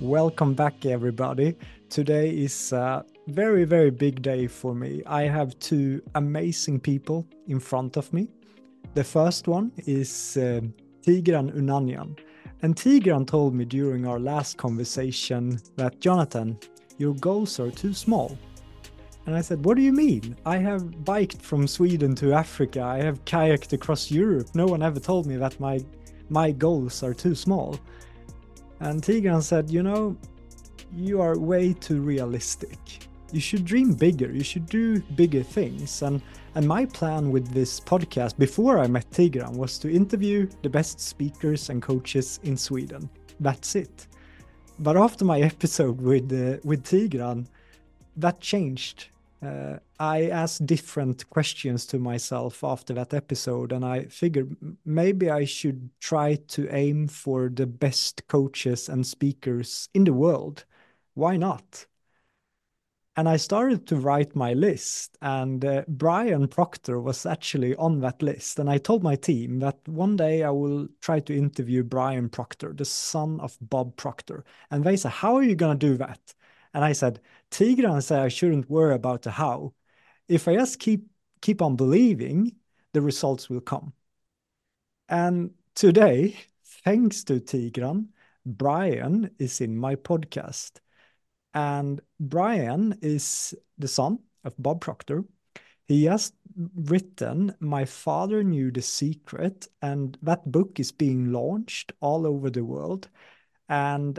Welcome back, everybody. Today is a very, very big day for me. I have two amazing people in front of me. The first one is uh, Tigran Unanjan. And Tigran told me during our last conversation that, Jonathan, your goals are too small. And I said, What do you mean? I have biked from Sweden to Africa. I have kayaked across Europe. No one ever told me that my my goals are too small. And Tigran said, You know, you are way too realistic. You should dream bigger. You should do bigger things. And and my plan with this podcast before I met Tigran was to interview the best speakers and coaches in Sweden. That's it. But after my episode with uh, with Tigran, that changed uh, I asked different questions to myself after that episode, and I figured maybe I should try to aim for the best coaches and speakers in the world. Why not? And I started to write my list, and uh, Brian Proctor was actually on that list. And I told my team that one day I will try to interview Brian Proctor, the son of Bob Proctor. And they said, How are you going to do that? And I said, Tigran said I shouldn't worry about the how. If I just keep keep on believing, the results will come. And today, thanks to Tigran, Brian is in my podcast. And Brian is the son of Bob Proctor. He has written My Father Knew the Secret, and that book is being launched all over the world. And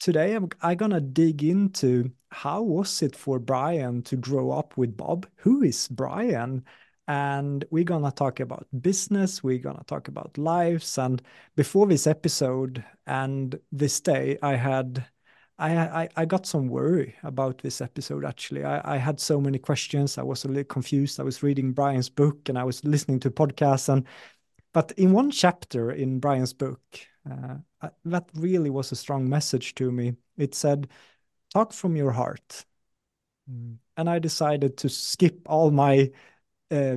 today I'm, I'm gonna dig into how was it for Brian to grow up with Bob? Who is Brian? And we're gonna talk about business, we're gonna talk about lives. And before this episode and this day, I had I, I, I got some worry about this episode actually. I, I had so many questions. I was a little confused. I was reading Brian's book and I was listening to podcasts and but in one chapter in Brian's book, uh, that really was a strong message to me. It said, talk from your heart. Mm. And I decided to skip all my uh,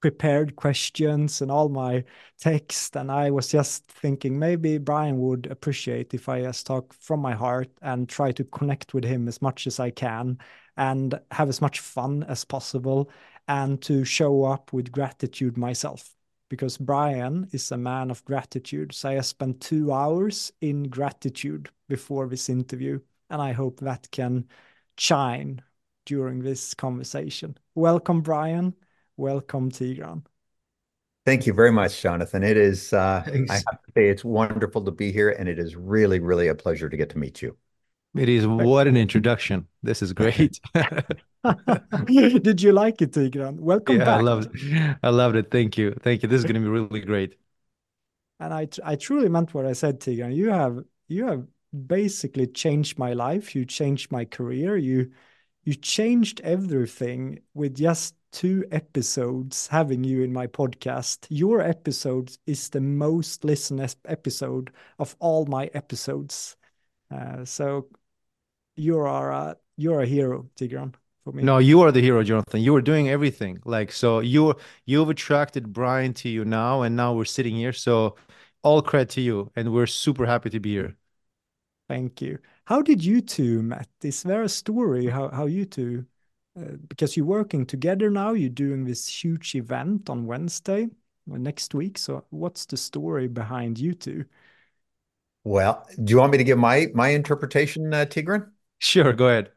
prepared questions and all my text. And I was just thinking maybe Brian would appreciate if I just talk from my heart and try to connect with him as much as I can and have as much fun as possible and to show up with gratitude myself because Brian is a man of gratitude. So I spent two hours in gratitude before this interview, and I hope that can shine during this conversation. Welcome, Brian. Welcome, Tigran. Thank you very much, Jonathan. It is, uh, I have to say, it's wonderful to be here, and it is really, really a pleasure to get to meet you. It is. What an introduction. This is great. Did you like it, Tigran? Welcome yeah, back. I loved it. I loved it. Thank you. Thank you. This is going to be really great. And I, I truly meant what I said, Tigran. You have, you have basically changed my life. You changed my career. You, you changed everything with just two episodes having you in my podcast. Your episode is the most listened episode of all my episodes. Uh, so you are a, you're a hero, Tigran for me. No, you are the hero, Jonathan. You are doing everything. Like so, you you've attracted Brian to you now, and now we're sitting here. So, all credit to you, and we're super happy to be here. Thank you. How did you two met? Is there a story how how you two? Uh, because you're working together now, you're doing this huge event on Wednesday next week. So, what's the story behind you two? Well, do you want me to give my my interpretation, uh, Tigran? Sure, go ahead.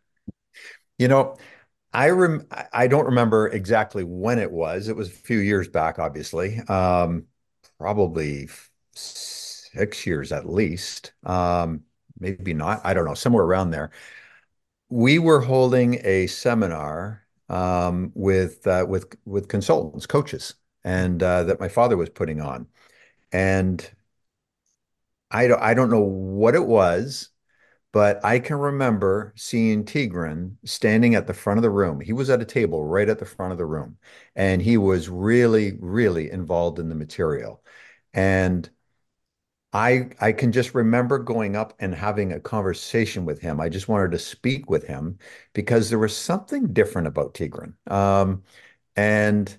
You know, I rem I don't remember exactly when it was. It was a few years back, obviously. Um, probably six years at least. Um, maybe not. I don't know, somewhere around there. We were holding a seminar um, with uh, with with consultants, coaches, and uh, that my father was putting on. And I don't I don't know what it was but I can remember seeing Tigran standing at the front of the room. He was at a table right at the front of the room, and he was really, really involved in the material. And I I can just remember going up and having a conversation with him. I just wanted to speak with him because there was something different about Tigran. Um, and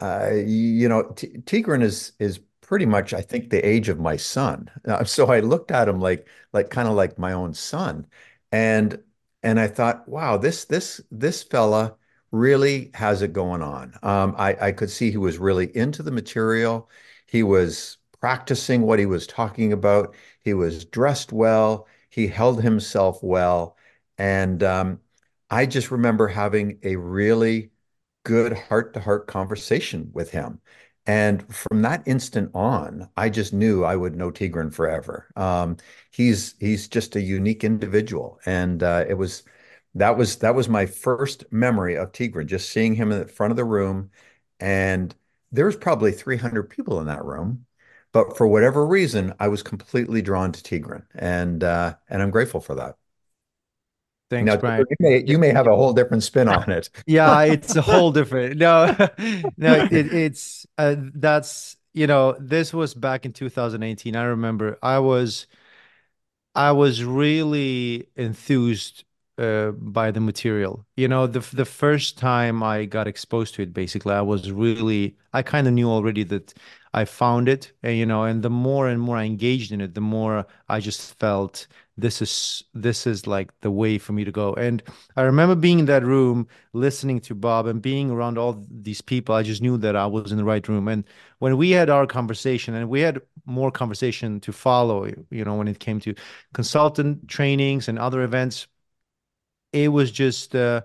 uh, you know, T Tigran is is pretty much, I think, the age of my son. Uh, so I looked at him like like kind of like my own son. And and I thought, wow, this this this fella really has it going on. Um, I, I could see he was really into the material. He was practicing what he was talking about. He was dressed well. He held himself well. And um, I just remember having a really good heart-to-heart conversation with him. And from that instant on, I just knew I would know Tigran forever. Um, he's he's just a unique individual, and uh, it was that was that was my first memory of Tigran, just seeing him in the front of the room, and there was probably 300 people in that room, but for whatever reason, I was completely drawn to Tigran, and uh, and I'm grateful for that. Thanks, Now, Brian. you may you may have a whole different spin on it. Yeah, it's a whole different. No, no, it, it's uh, that's you know this was back in 2018. I remember I was I was really enthused uh, by the material. You know, the the first time I got exposed to it, basically, I was really I kind of knew already that I found it, and you know, and the more and more I engaged in it, the more I just felt this is this is like the way for me to go. And I remember being in that room, listening to Bob, and being around all these people. I just knew that I was in the right room. And when we had our conversation, and we had more conversation to follow, you know, when it came to consultant trainings and other events it was just uh,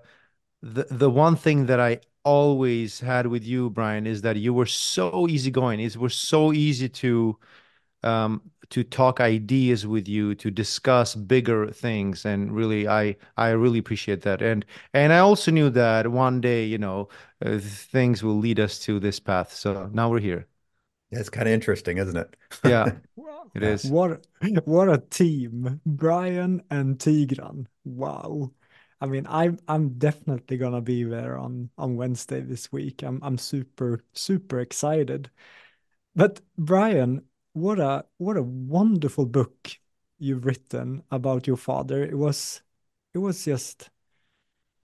the the one thing that I always had with you, Brian, is that you were so easygoing. It was so easy to um, to talk ideas with you, to discuss bigger things, and really, I I really appreciate that. And and I also knew that one day, you know, uh, things will lead us to this path. So now we're here. Yeah, it's kind of interesting, isn't it? Yeah, it is. What what a team, Brian and Tigran. Wow. I mean, I'm I'm definitely gonna be there on on Wednesday this week. I'm I'm super super excited. But Brian, what a what a wonderful book you've written about your father. It was it was just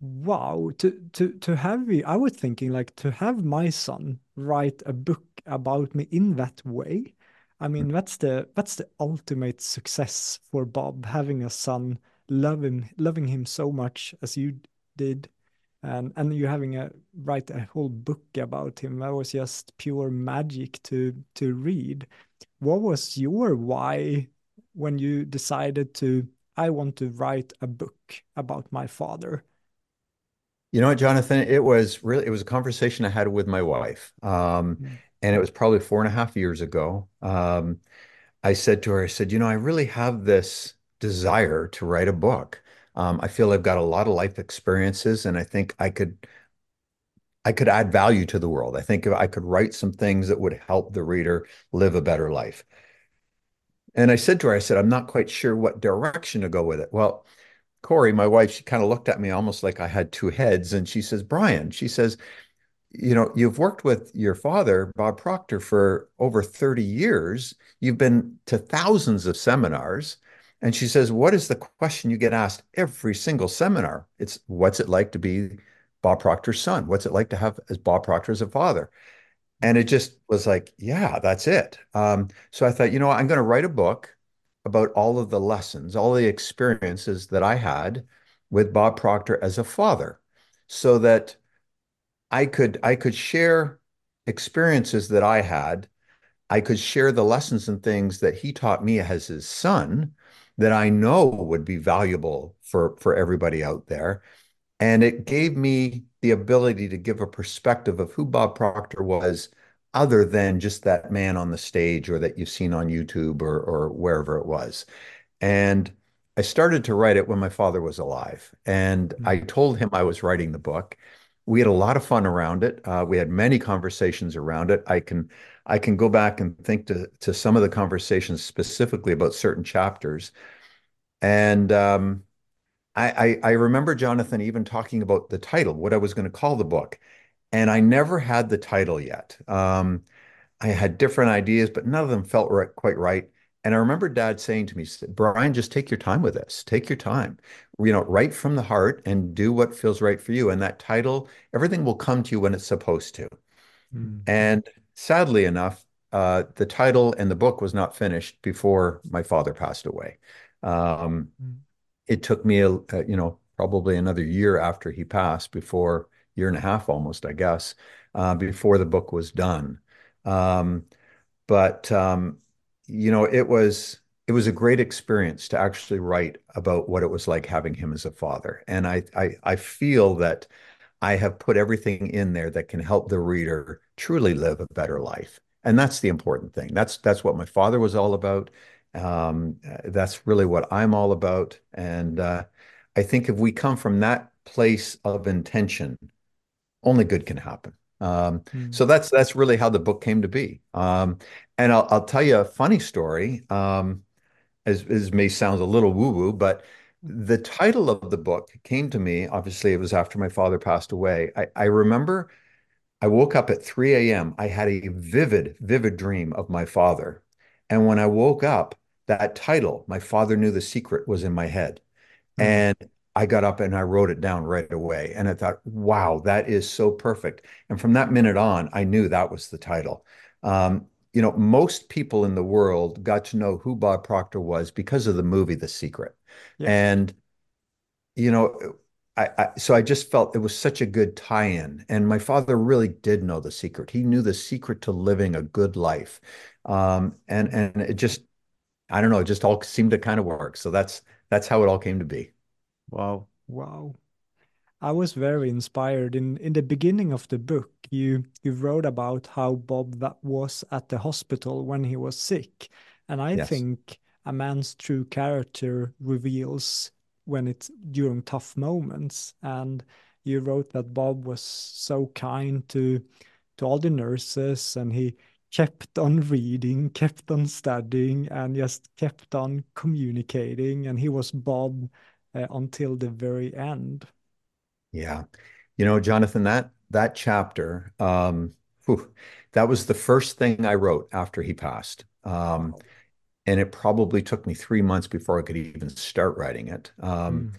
wow to to to have me. I was thinking like to have my son write a book about me in that way. I mean, mm. that's the that's the ultimate success for Bob, having a son, loving loving him so much as you did, and and you having a write a whole book about him. That was just pure magic to to read. What was your why when you decided to, I want to write a book about my father? You know what, Jonathan? It was really it was a conversation I had with my wife. Um, Mm. and it was probably four and a half years ago. Um, I said to her, I said, you know, I really have this desire to write a book. Um, I feel I've got a lot of life experiences, and I think I could I could add value to the world. I think I could write some things that would help the reader live a better life. And I said to her, I said, I'm not quite sure what direction to go with it. Well, Corey, my wife, she kind of looked at me almost like I had two heads, and she says, Brian, she says, you know, you've worked with your father, Bob Proctor, for over 30 years. You've been to thousands of seminars. And she says, What is the question you get asked every single seminar? It's what's it like to be Bob Proctor's son? What's it like to have as Bob Proctor as a father? And it just was like, yeah, that's it. Um, so I thought, you know I'm going to write a book about all of the lessons, all the experiences that I had with Bob Proctor as a father, so that I could I could share experiences that I had. I could share the lessons and things that he taught me as his son that I know would be valuable for for everybody out there. And it gave me the ability to give a perspective of who Bob Proctor was, other than just that man on the stage or that you've seen on YouTube or or wherever it was. And I started to write it when my father was alive. And I Mm. told him I was writing the book. We had a lot of fun around it. Uh, we had many conversations around it. I can I can go back and think to to some of the conversations specifically about certain chapters. And um, I, I I remember Jonathan even talking about the title, what I was going to call the book, and I never had the title yet. Um, I had different ideas, but none of them felt right, quite right. And I remember Dad saying to me, Brian, just take your time with this. Take your time. You know, write from the heart and do what feels right for you. And that title, everything will come to you when it's supposed to. Mm. And sadly enough, uh, the title and the book was not finished before my father passed away. Um, mm. It took me, a, you know, probably another year after he passed, before year and a half almost, I guess, uh, before the book was done. Um, but um, you know, it was it was a great experience to actually write about what it was like having him as a father, and I I, I feel that I have put everything in there that can help the reader truly live a better life. And that's the important thing. That's that's what my father was all about. Um, that's really what I'm all about. And uh, I think if we come from that place of intention, only good can happen. Um, mm. So that's that's really how the book came to be. Um, and I'll, I'll, tell you a funny story. Um, as, as may sound a little woo woo, but the title of the book came to me. Obviously, it was after my father passed away. I, I remember I woke up at 3 a.m. I had a vivid, vivid dream of my father. And when I woke up, that title, My Father Knew the Secret, was in my head. Mm-hmm. And I got up and I wrote it down right away. And I thought, wow, that is so perfect. And from that minute on, I knew that was the title. Um, you know, most people in the world got to know who Bob Proctor was because of the movie The Secret. Yeah. And, you know, I, I, so I just felt it was such a good tie-in, and my father really did know the secret. He knew the secret to living a good life, um, and and it just, I don't know, it just all seemed to kind of work. So that's that's how it all came to be. Wow, wow! I was very inspired. In in the beginning of the book, you you wrote about how Bob that was at the hospital when he was sick, and I yes. think a man's true character reveals when it's during tough moments. And you wrote that Bob was so kind to to all the nurses and he kept on reading, kept on studying, and just kept on communicating. And he was Bob uh, until the very end. Yeah. You know, Jonathan, that that chapter, um, whew, that was the first thing I wrote after he passed. Um, wow and it probably took me three months before I could even start writing it. Um, mm.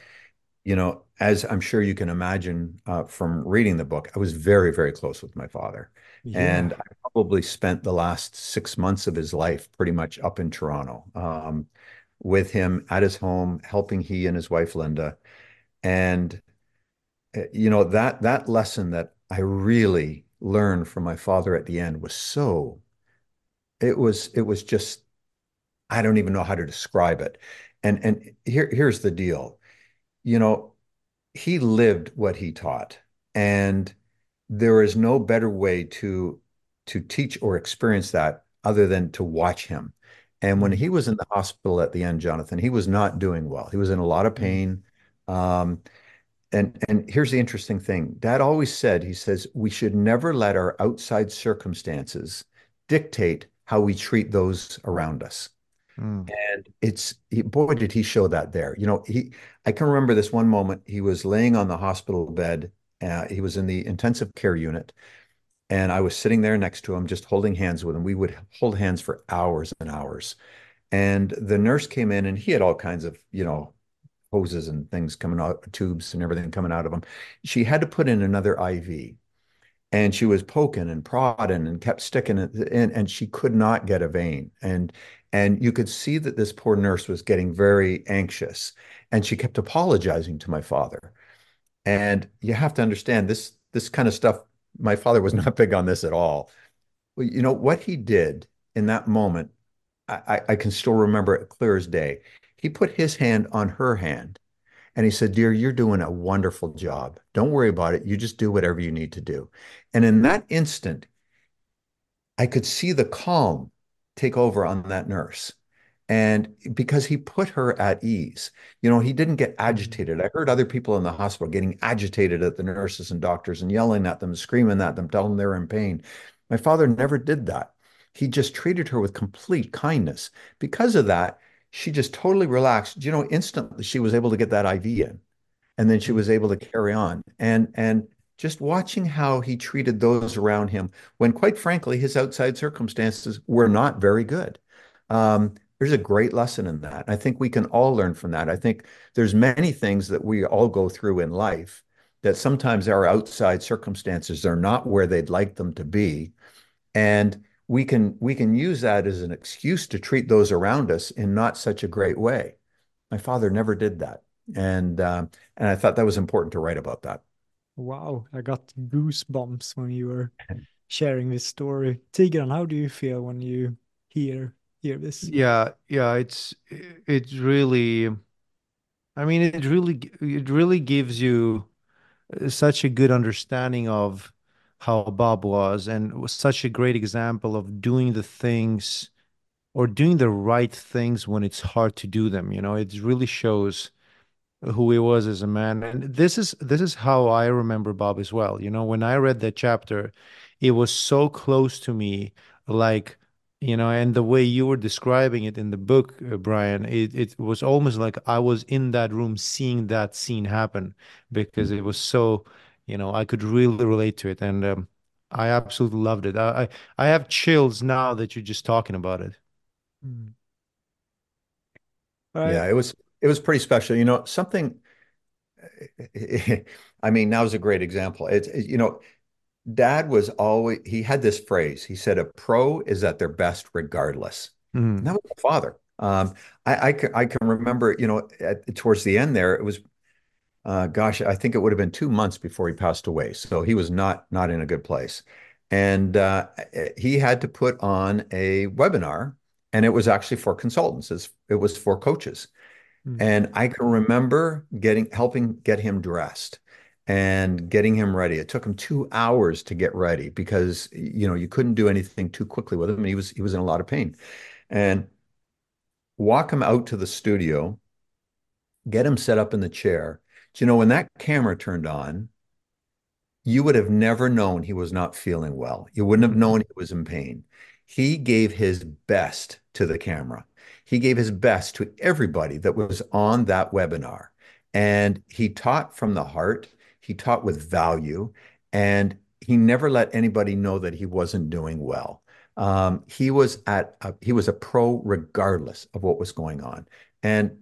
You know, as I'm sure you can imagine uh, from reading the book, I was very, very close with my father, and I probably spent the last six months of his life pretty much up in Toronto um, with him at his home, helping he and his wife Linda, and uh, you know that that lesson that I really learned from my father at the end was so. It was it was just I don't even know how to describe it. And and here here's the deal. You know, he lived what he taught. And there is no better way to to teach or experience that other than to watch him. And when he was in the hospital at the end, Jonathan, he was not doing well. He was in a lot of mm. pain. Um, and and here's the interesting thing. Dad always said, he says, we should never let our outside circumstances dictate how we treat those around us. Mm. And it's he, boy, did he show that there. You know, he I can remember this one moment. He was laying on the hospital bed. Uh, he was in the intensive care unit, and I was sitting there next to him, just holding hands with him. We would hold hands for hours and hours. And the nurse came in, and he had all kinds of, you know, hoses and things coming out, tubes and everything coming out of him. She had to put in another IV and she was poking and prodding and kept sticking it in and she could not get a vein and and you could see that this poor nurse was getting very anxious and she kept apologizing to my father and you have to understand this this kind of stuff my father was not big on this at all well, you know what he did in that moment I, I can still remember it clear as day he put his hand on her hand and he said, Dear, you're doing a wonderful job. Don't worry about it. You just do whatever you need to do. And in that instant, I could see the calm take over on that nurse. And because he put her at ease, you know, he didn't get agitated. I heard other people in the hospital getting agitated at the nurses and doctors and yelling at them, screaming at them, telling them they're in pain. My father never did that. He just treated her with complete kindness. Because of that, she just totally relaxed. You know, instantly she was able to get that IV in, and then she was able to carry on. And and just watching how he treated those around him, when quite frankly his outside circumstances were not very good. Um, there's a great lesson in that. I think we can all learn from that. I think there's many things that we all go through in life that sometimes our outside circumstances are not where they'd like them to be. And we can we can use that as an excuse to treat those around us in not such a great way. My father never did that, and uh, and I thought that was important to write about that. Wow, I got goosebumps when you were sharing this story. Tigran, how do you feel when you hear this? Yeah, yeah, it's it's really I mean it really it really gives you uh, such a good understanding of how Bob was and was such a great example of doing the things or doing the right things when it's hard to do them. You know, it really shows who he was as a man. And this is this is how I remember Bob as well. You know, when I read that chapter, it was so close to me, like you know, and the way you were describing it in the book, uh, Brian, it, it was almost like I was in that room seeing that scene happen because it was so, you know, I could really relate to it. And um, I absolutely loved it. I, I, I have chills now that you're just talking about it. Mm. Yeah, it was it was pretty special. You know, something I mean, now's a great example. It's it, you know, dad was always he had this phrase. He said, "A pro is at their best regardless." Mhm. That was my father. Um, I, I can I can remember, you know, at, towards the end there, it was, uh, gosh, I think it would have been two months before he passed away. So he was not not in a good place, and uh, he had to put on a webinar, and it was actually for consultants. It was for coaches, Mm. and I can remember getting helping get him dressed and getting him ready. It took him two hours to get ready because you know you couldn't do anything too quickly with him, and he was he was in a lot of pain. And walk him out to the studio, get him set up in the chair. Do you know when that camera turned on, you would have never known he was not feeling well. You wouldn't have known he was in pain. He gave his best to the camera. He gave his best to everybody that was on that webinar. And he taught from the heart. He taught with value. And he never let anybody know that he wasn't doing well. Um, he was at a, he was a pro regardless of what was going on. And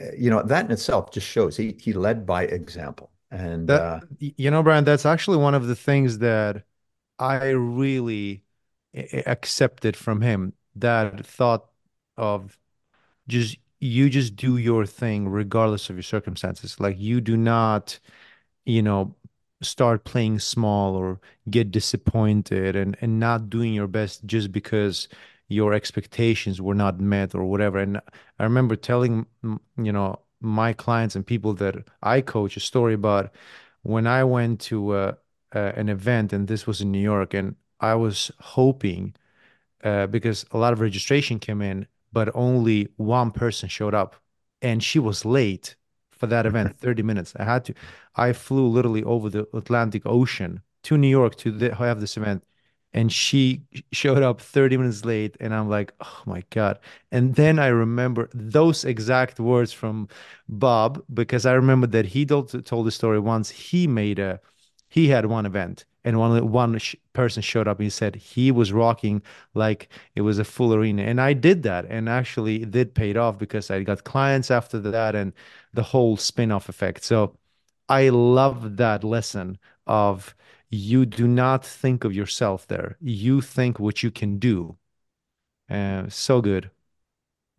uh, you know that in itself just shows he he led by example. And That, uh, you know, Brian, that's actually one of the things that I really accepted from him. That thought of just you just do your thing regardless of your circumstances. Like you do not, you know, start playing small or get disappointed and and not doing your best just because your expectations were not met or whatever. And I remember telling, you know, my clients and people that I coach a story about when I went to uh, uh, an event, and this was in New York, and I was hoping uh, because a lot of registration came in, but only one person showed up, and she was late for that event, 30 minutes. I had to, I flew literally over the Atlantic Ocean to New York to the, have this event, and she showed up 30 minutes late, and I'm like, oh my God. And then I remember those exact words from Bob because I remember that he told told the story once. He made a, he had one event. And one one sh person showed up and he said he was rocking like it was a full arena. And I did that. And actually, it did paid off because I got clients after that and the whole spin-off effect. So I love that lesson of you do not think of yourself there. You think what you can do. Uh, so good.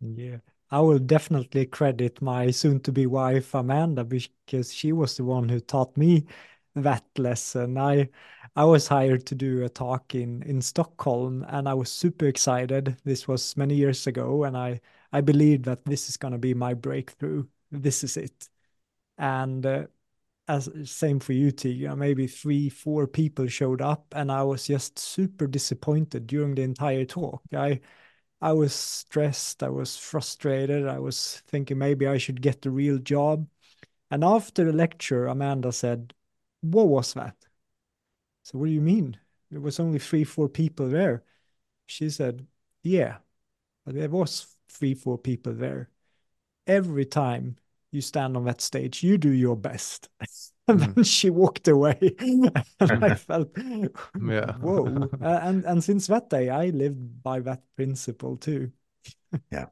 Yeah, I will definitely credit my soon-to-be wife Amanda because she was the one who taught me that lesson. I I was hired to do a talk in in Stockholm and I was super excited. This was many years ago and I I believed that this is going to be my breakthrough. This is it. And uh, as same for you, Tigran, maybe three, four people showed up and I was just super disappointed during the entire talk. I I was stressed, I was frustrated, I was thinking maybe I should get the real job. And after the lecture, Amanda said, What was that? So, what do you mean? There was only three, four people there. She said, Yeah, but there was three, four people there. Every time you stand on that stage, you do your best. And Mm. then she walked away. And I felt, Yeah. whoa. Uh, and and since that day, I lived by that principle too.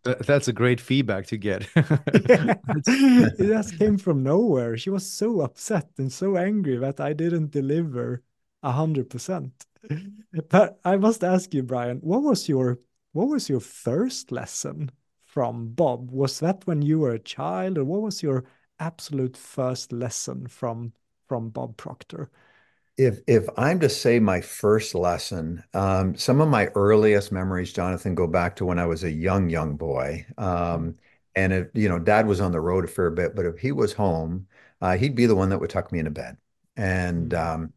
Th- That's a great feedback to get. Yeah. It just came from nowhere. She was so upset and so angry that I didn't deliver a hundred percent. But I must ask you, Brian, what was your what was your first lesson from Bob? Was that when you were a child, or what was your absolute first lesson from from Bob Proctor? If if I'm to say my first lesson, um, some of my earliest memories, Jonathan, go back to when I was a young, young boy. Um, and if, you know, dad was on the road a fair bit, but if he was home, uh, he'd be the one that would tuck me into bed. And mm, um,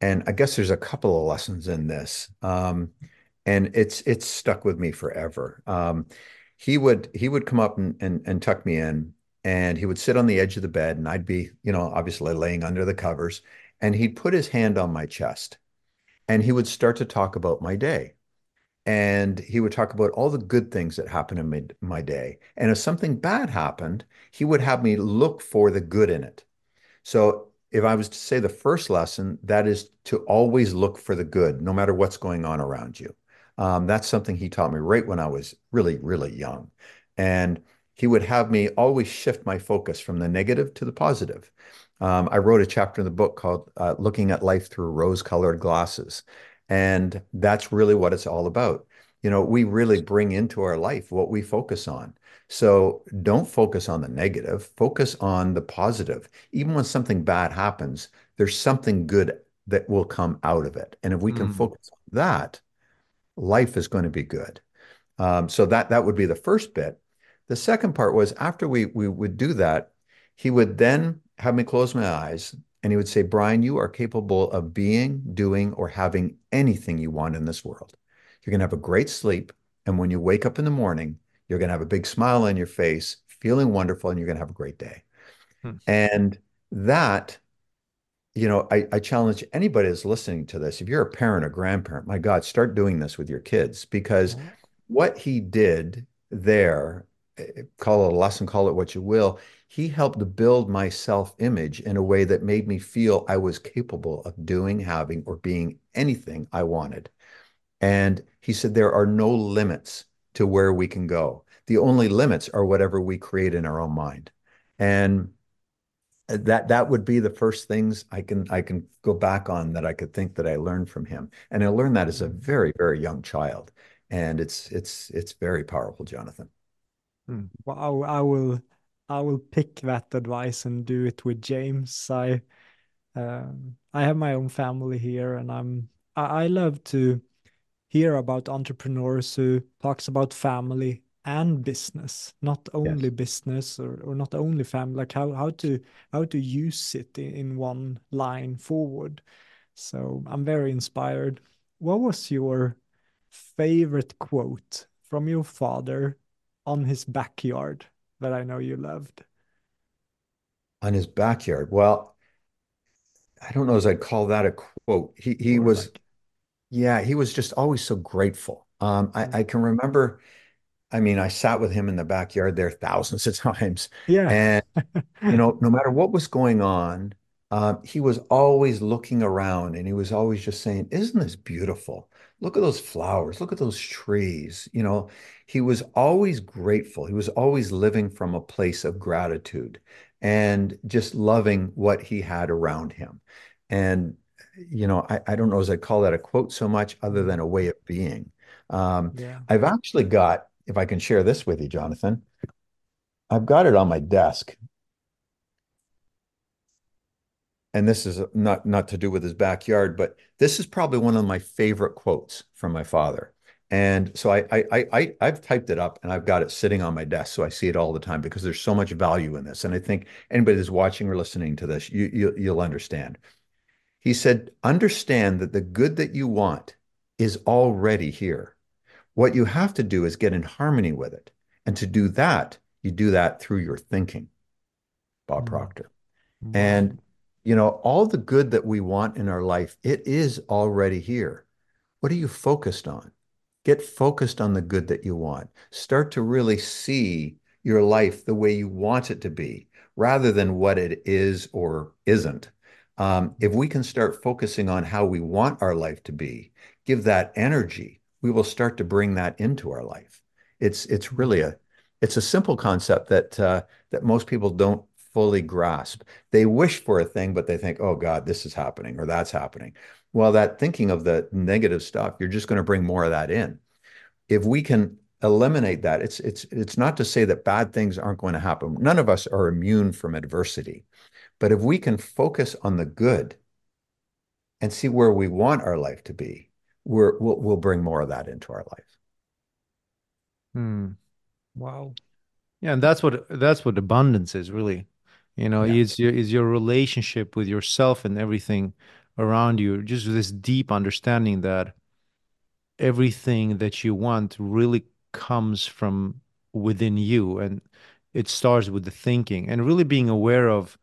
and I guess there's a couple of lessons in this. Um, and it's it's stuck with me forever. Um, he would he would come up and, and and tuck me in, and he would sit on the edge of the bed, and I'd be, you know, obviously laying under the covers, and he'd put his hand on my chest, and he would start to talk about my day. And he would talk about all the good things that happened in my, my day. And if something bad happened, he would have me look for the good in it. So if I was to say the first lesson, that is to always look for the good, no matter what's going on around you. Um, that's something he taught me right when I was really, really young. And he would have me always shift my focus from the negative to the positive. Um, I wrote a chapter in the book called uh, Looking at Life Through Rose-Colored Glasses. And that's really what it's all about. You know, we really bring into our life what we focus on. So don't focus on the negative, focus on the positive even when something bad happens, there's something good that will come out of it. And if we can Mm, focus on that, life is going to be good. Um, so that that would be the first bit. The second part was after we we would do that, he would then have me close my eyes and he would say, Brian, you are capable of being, doing, or having anything you want in this world. You're going to have a great sleep. And when you wake up in the morning, you're going to have a big smile on your face, feeling wonderful, and you're going to have a great day. mm, And that, you know, I, I challenge anybody that's listening to this. If you're a parent or grandparent, my God, start doing this with your kids because what he did there, eh, call it a lesson, call it what you will, he helped build my self-image in a way that made me feel I was capable of doing, having, or being anything I wanted. And he said, there are no limits to where we can go. The only limits are whatever we create in our own mind. And that that would be the first things I can I can go back on that I could think that I learned from him. And I learned that as a Mm, very, very young child. And it's it's it's very powerful, Jonathan. mm. Well, I, I will I will pick that advice and do it with James. I um, I have my own family here, and I'm I, I love to hear about entrepreneurs who talks about family and business, not only Yes. business or, or not only family, like how, how to how to use it in, in one line forward. So I'm very inspired. What was your favorite quote from your father on his backyard that I know you loved? On his backyard. Well, I don't know as I'd call that a quote. He he Or was like, yeah, he was just always so grateful. Um, I, mm, I can remember, I mean, I sat with him in the backyard there thousands of times. yeah. And you know, no matter what was going on, um, he was always looking around and he was always just saying, Isn't this beautiful? Look at those flowers. Look at those trees. You know, he was always grateful. He was always living from a place of gratitude and just loving what he had around him. And, you know, I, I don't know as I call that a quote so much other Mm, than a way of being. Um, yeah. I've actually got, if I can share this with you, Jonathan, I've got it on my desk. And this is not not to do with his backyard, but this is probably one of my favorite quotes from my father. And so I I I I've typed it up and I've got it sitting on my desk so I see it all the time because there's so much value in this. And I think anybody that's watching or listening to this, you, you you'll understand. He said, "Understand that the good that you want is already here. What you have to do is get in harmony with it. And to do that, you do that through your thinking." Bob Mm, Proctor. wow. And, you know, all the good that we want in our life, it is already here. What are you focused on? Get focused on the good that you want. Start to really see your life the way you want it to be rather than what it is or isn't. Um, if we can start focusing on how we want our life to be, give that energy, we will start to bring that into our life. It's it's really a it's a simple concept that uh, that most people don't fully grasp. They wish for a thing, but they think, "Oh God, this is happening or that's happening." well, that thinking of the negative stuff, you're just going to bring more of that in. If we can eliminate that, it's it's it's not to say that bad things aren't going to happen. None of us are immune from adversity. But if we can focus on the good and see where we want our life to be, we're, we'll, we'll bring more of that into our life. Hmm. Wow. Yeah, and that's what that's what abundance is really. You know, Yeah. it's your is your relationship with yourself and everything around you. Just this deep understanding that everything that you want really comes from within you, and it starts with the thinking and really being aware of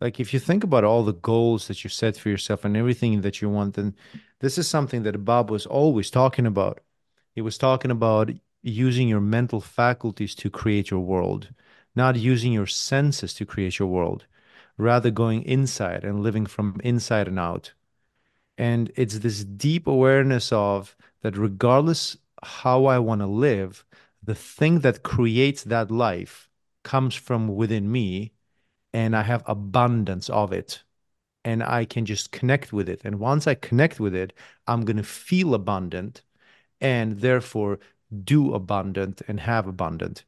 like if you think about all the goals that you set for yourself and everything that you want, then this is something that Bob was always talking about. He was talking about using your mental faculties to create your world, not using your senses to create your world, rather going inside and living from inside and out. And it's this deep awareness of that regardless how I want to live, the thing that creates that life comes from within me and I have abundance of it and I can just connect with it. And once I connect with it, I'm going to feel abundant and therefore do abundant and have abundant.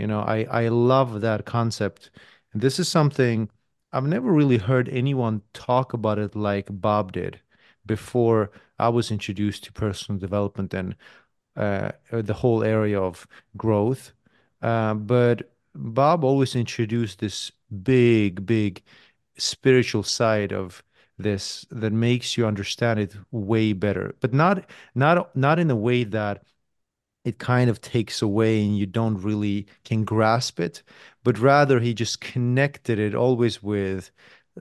You know, I, I love that concept. And this is something I've never really heard anyone talk about it like Bob did before I was introduced to personal development and uh, the whole area of growth. Uh, but Bob always introduced this big, big spiritual side of this that makes you understand it way better, but not not not in a way that it kind of takes away and you don't really can grasp it, but rather he just connected it always with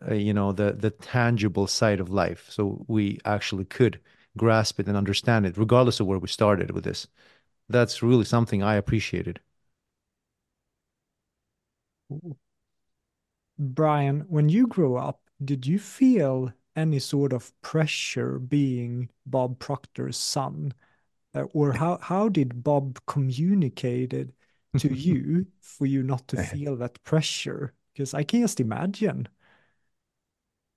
uh, you know the the tangible side of life, so we actually could grasp it and understand it, regardless of where we started with this. That's really something I appreciated. Brian, when you grew up, did you feel any sort of pressure being Bob Proctor's son? Uh, or how, how did Bob communicate it to you for you not to feel that pressure? Because I can just imagine.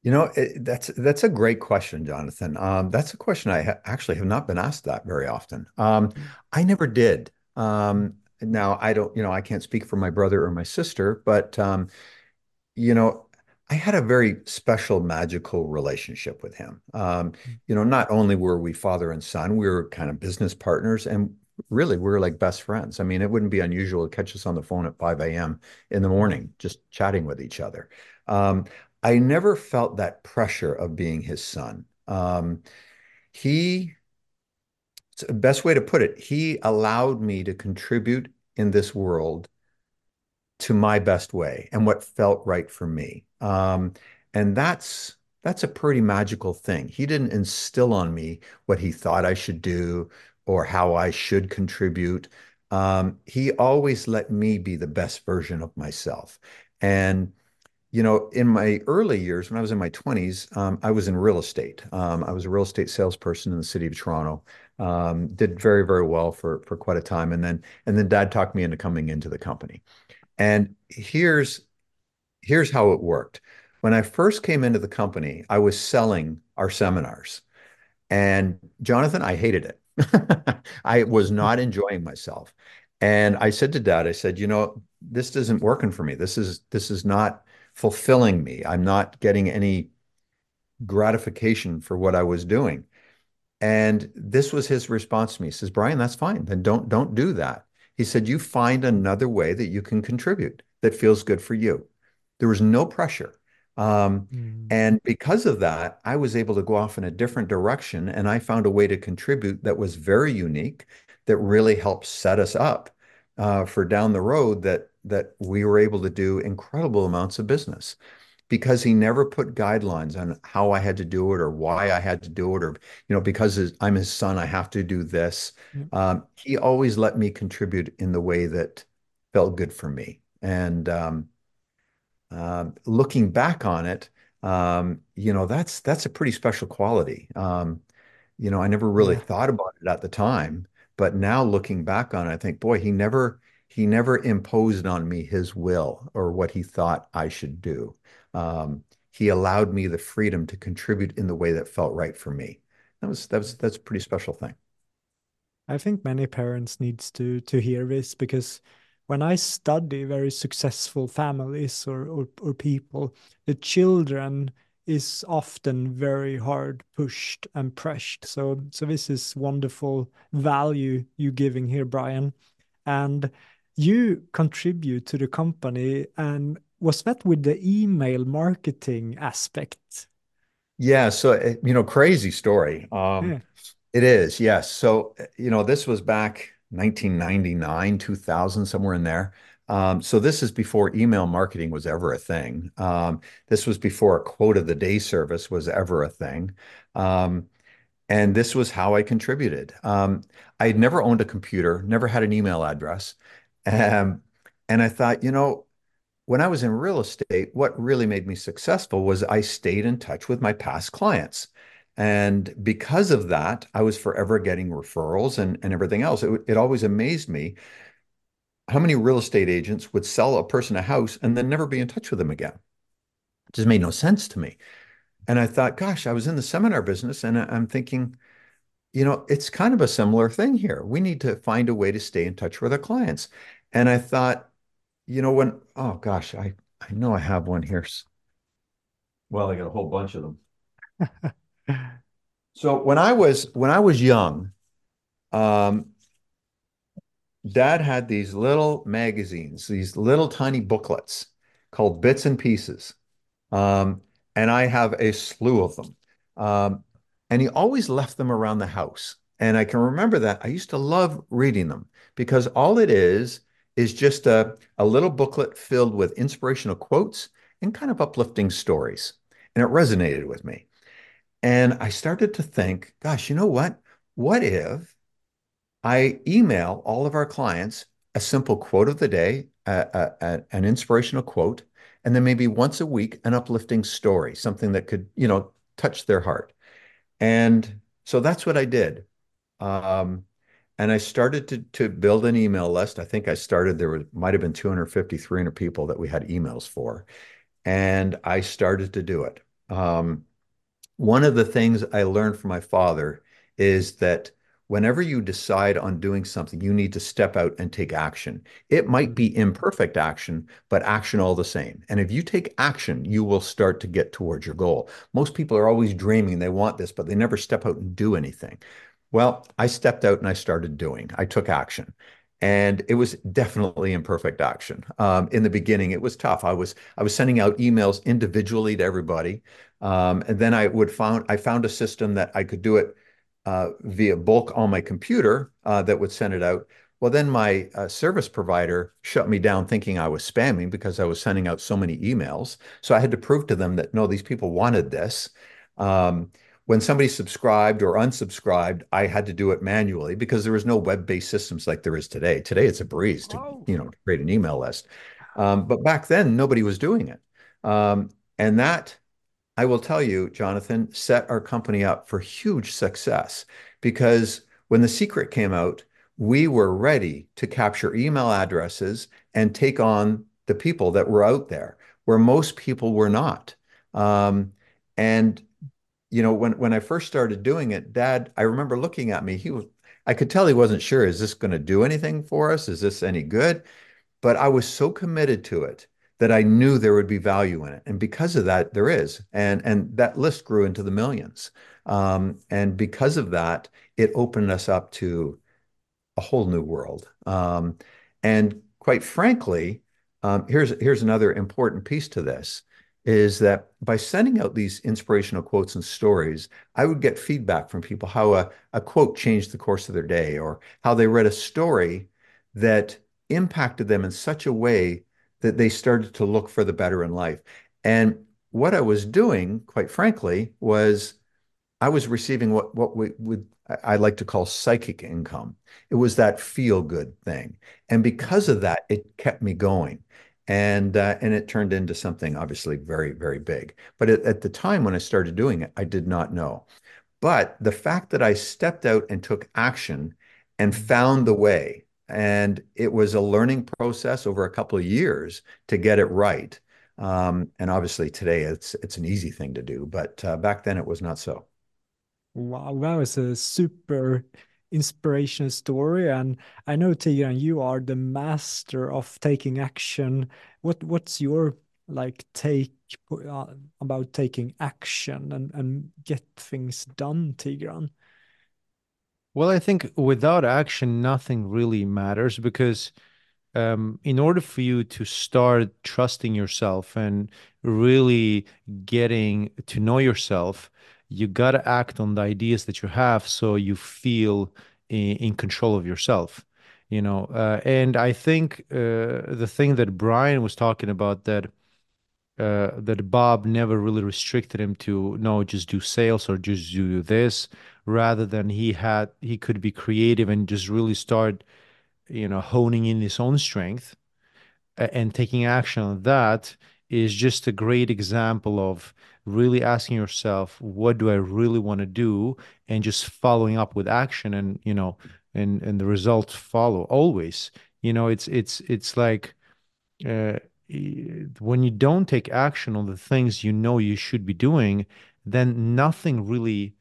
You know, it, that's that's a great question, Jonathan. Um, that's a question I ha actually have not been asked that very often. Um, I never did. Um, now I don't, you know, I can't speak for my brother or my sister, but um, you know, I had a very special, magical relationship with him. Um, you know, not only were we father and son, we were kind of business partners, and really we were like best friends. I mean, it wouldn't be unusual to catch us on the phone at 5 a.m. in the morning, just chatting with each other. Um, I never felt that pressure of being his son. Um, he, best way to put it, he allowed me to contribute in this world to my best way and what felt right for me. Um, and that's that's a pretty magical thing. He didn't instill on me what he thought I should do or how I should contribute. Um, he always let me be the best version of myself. And you know, in my early years, when I was in my 20s, um, I was in real estate. Um, I was a real estate salesperson in the city of Toronto. Um, did very, very well for for quite a time, and then and then Dad talked me into coming into the company. And here's here's how it worked. When I first came into the company, I was selling our seminars. And Jonathan, I hated it. I was not enjoying myself. And I said to Dad, I said, you know, this isn't working for me. This is this is not fulfilling me. I'm not getting any gratification for what I was doing. And this was his response to me. He says, Brian, that's fine. Then don't don't do that. He said, you find another way that you can contribute that feels good for you. There was no pressure. Um, Mm. and because of that, I was able to go off in a different direction and I found a way to contribute that was very unique, that really helped set us up uh, for down the road that that we were able to do incredible amounts of business because he never put guidelines on how I had to do it or why I had to do it, or, you know, because I'm his son, I have to do this. Yeah. Um, he always let me contribute in the way that felt good for me. And um, uh, looking back on it, um, you know, that's that's a pretty special quality. Um, you know, I never really Yeah. thought about it at the time, but now looking back on it, I think, boy, he never he never imposed on me his will or what he thought I should do. Um, he allowed me the freedom to contribute in the way that felt right for me. That was that was that's a pretty special thing. I think many parents needs to to hear this because when I study very successful families or, or, or people, the children is often very hard pushed and pressed. So so this is wonderful value you giving here, Brian. And you contribute to the company and was that with the email marketing aspect? Yeah, so eh, you know, crazy story. Um, Yeah. it is, yes. So, eh, you know, this was back 1999, 2000, somewhere in there. Um, so this is before email marketing was ever a thing. Um, this was before a quote of the day service was ever a thing. Um, and this was how I contributed. Um, I had never owned a computer, never had an email address. Um, and I thought, you know, when I was in real estate, what really made me successful was I stayed in touch with my past clients. And because of that, I was forever getting referrals and, and everything else. It, it always amazed me how many real estate agents would sell a person a house and then never be in touch with them again. It just made no sense to me. And I thought, gosh, I was in the seminar business and I'm thinking, you know, it's kind of a similar thing here. We need to find a way to stay in touch with our clients. And I thought, you know, when, oh gosh, I, I know I have one here. Well, I got a whole bunch of them. So when I was when I was young, um, Dad had these little magazines, these little tiny booklets called Bits and Pieces. Um, and I have a slew of them. Um, and he always left them around the house. And I can remember that. I used to love reading them because all it is is just a, a little booklet filled with inspirational quotes and kind of uplifting stories. And it resonated with me. And I started to think, gosh, you know what? What if I email all of our clients a simple quote of the day, a, a, an inspirational quote, and then maybe once a week, an uplifting story, something that could, you know, touch their heart. And so that's what I did. Um, and I started to, to build an email list. I think I started, there was, might have been 250, 300 people that we had emails for. And I started to do it. Um, one of the things I learned from my father is that whenever you decide on doing something, you need to step out and take action. It might be imperfect action, but action all the same. And if you take action, you will start to get towards your goal. Most people are always dreaming they want this, but they never step out and do anything. Well, I stepped out and I started doing. I took action. And it was definitely imperfect action. Um, in the beginning, it was tough. I was I was sending out emails individually to everybody, um, and then I would found I found a system that I could do it uh, via bulk on my computer uh, that would send it out. Well, then my uh, service provider shut me down thinking I was spamming because I was sending out so many emails. So I had to prove to them that no, these people wanted this. Um, when somebody subscribed or unsubscribed, I had to do it manually because there was no web-based systems like there is today. Today, it's a breeze to Oh. you know create an email list, um, but back then nobody was doing it, um, and that I will tell you, Jonathan, set our company up for huge success because when the secret came out, we were ready to capture email addresses and take on the people that were out there where most people were not. Um, and you know, when when I first started doing it, Dad, I remember looking at me. He was, I could tell he wasn't sure. Is this going to do anything for us? Is this any good? But I was so committed to it that I knew there would be value in it, and because of that, there is. And and that list grew into the millions. Um, and because of that, it opened us up to a whole new world. Um, and quite frankly, um, here's here's another important piece to this is that by sending out these inspirational quotes and stories, I would get feedback from people how a, a quote changed the course of their day or how they read a story that impacted them in such a way that they started to look for the better in life. And what I was doing, quite frankly, was I was receiving what what we would I like to call psychic income. It was that feel good thing, and because of that, it kept me going, and uh, and it turned into something obviously very very big. But at, at the time when I started doing it, I did not know. But the fact that I stepped out and took action and found the way, and it was a learning process over a couple of years to get it right. Um, and obviously today it's it's an easy thing to do, but uh, back then it was not so. Wow, that was a super inspirational story. And I know Tigran, you are the master of taking action. What what's your like take uh, about taking action and and get things done, Tigran? Well, I think without action, nothing really matters because um, in order for you to start trusting yourself and really getting to know yourself, you got to act on the ideas that you have so you feel in, in control of yourself. You know, uh, and I think uh, the thing that Brian was talking about that uh, that Bob never really restricted him to no, just do sales or just do this, rather than he had he could be creative and just really start, you know, honing in his own strength and taking action on that is just a great example of really asking yourself, what do I really want to do? And just following up with action and, you know, and, and the results follow always. You know, it's, it's, it's like, uh, when you don't take action on the things you know you should be doing, then nothing really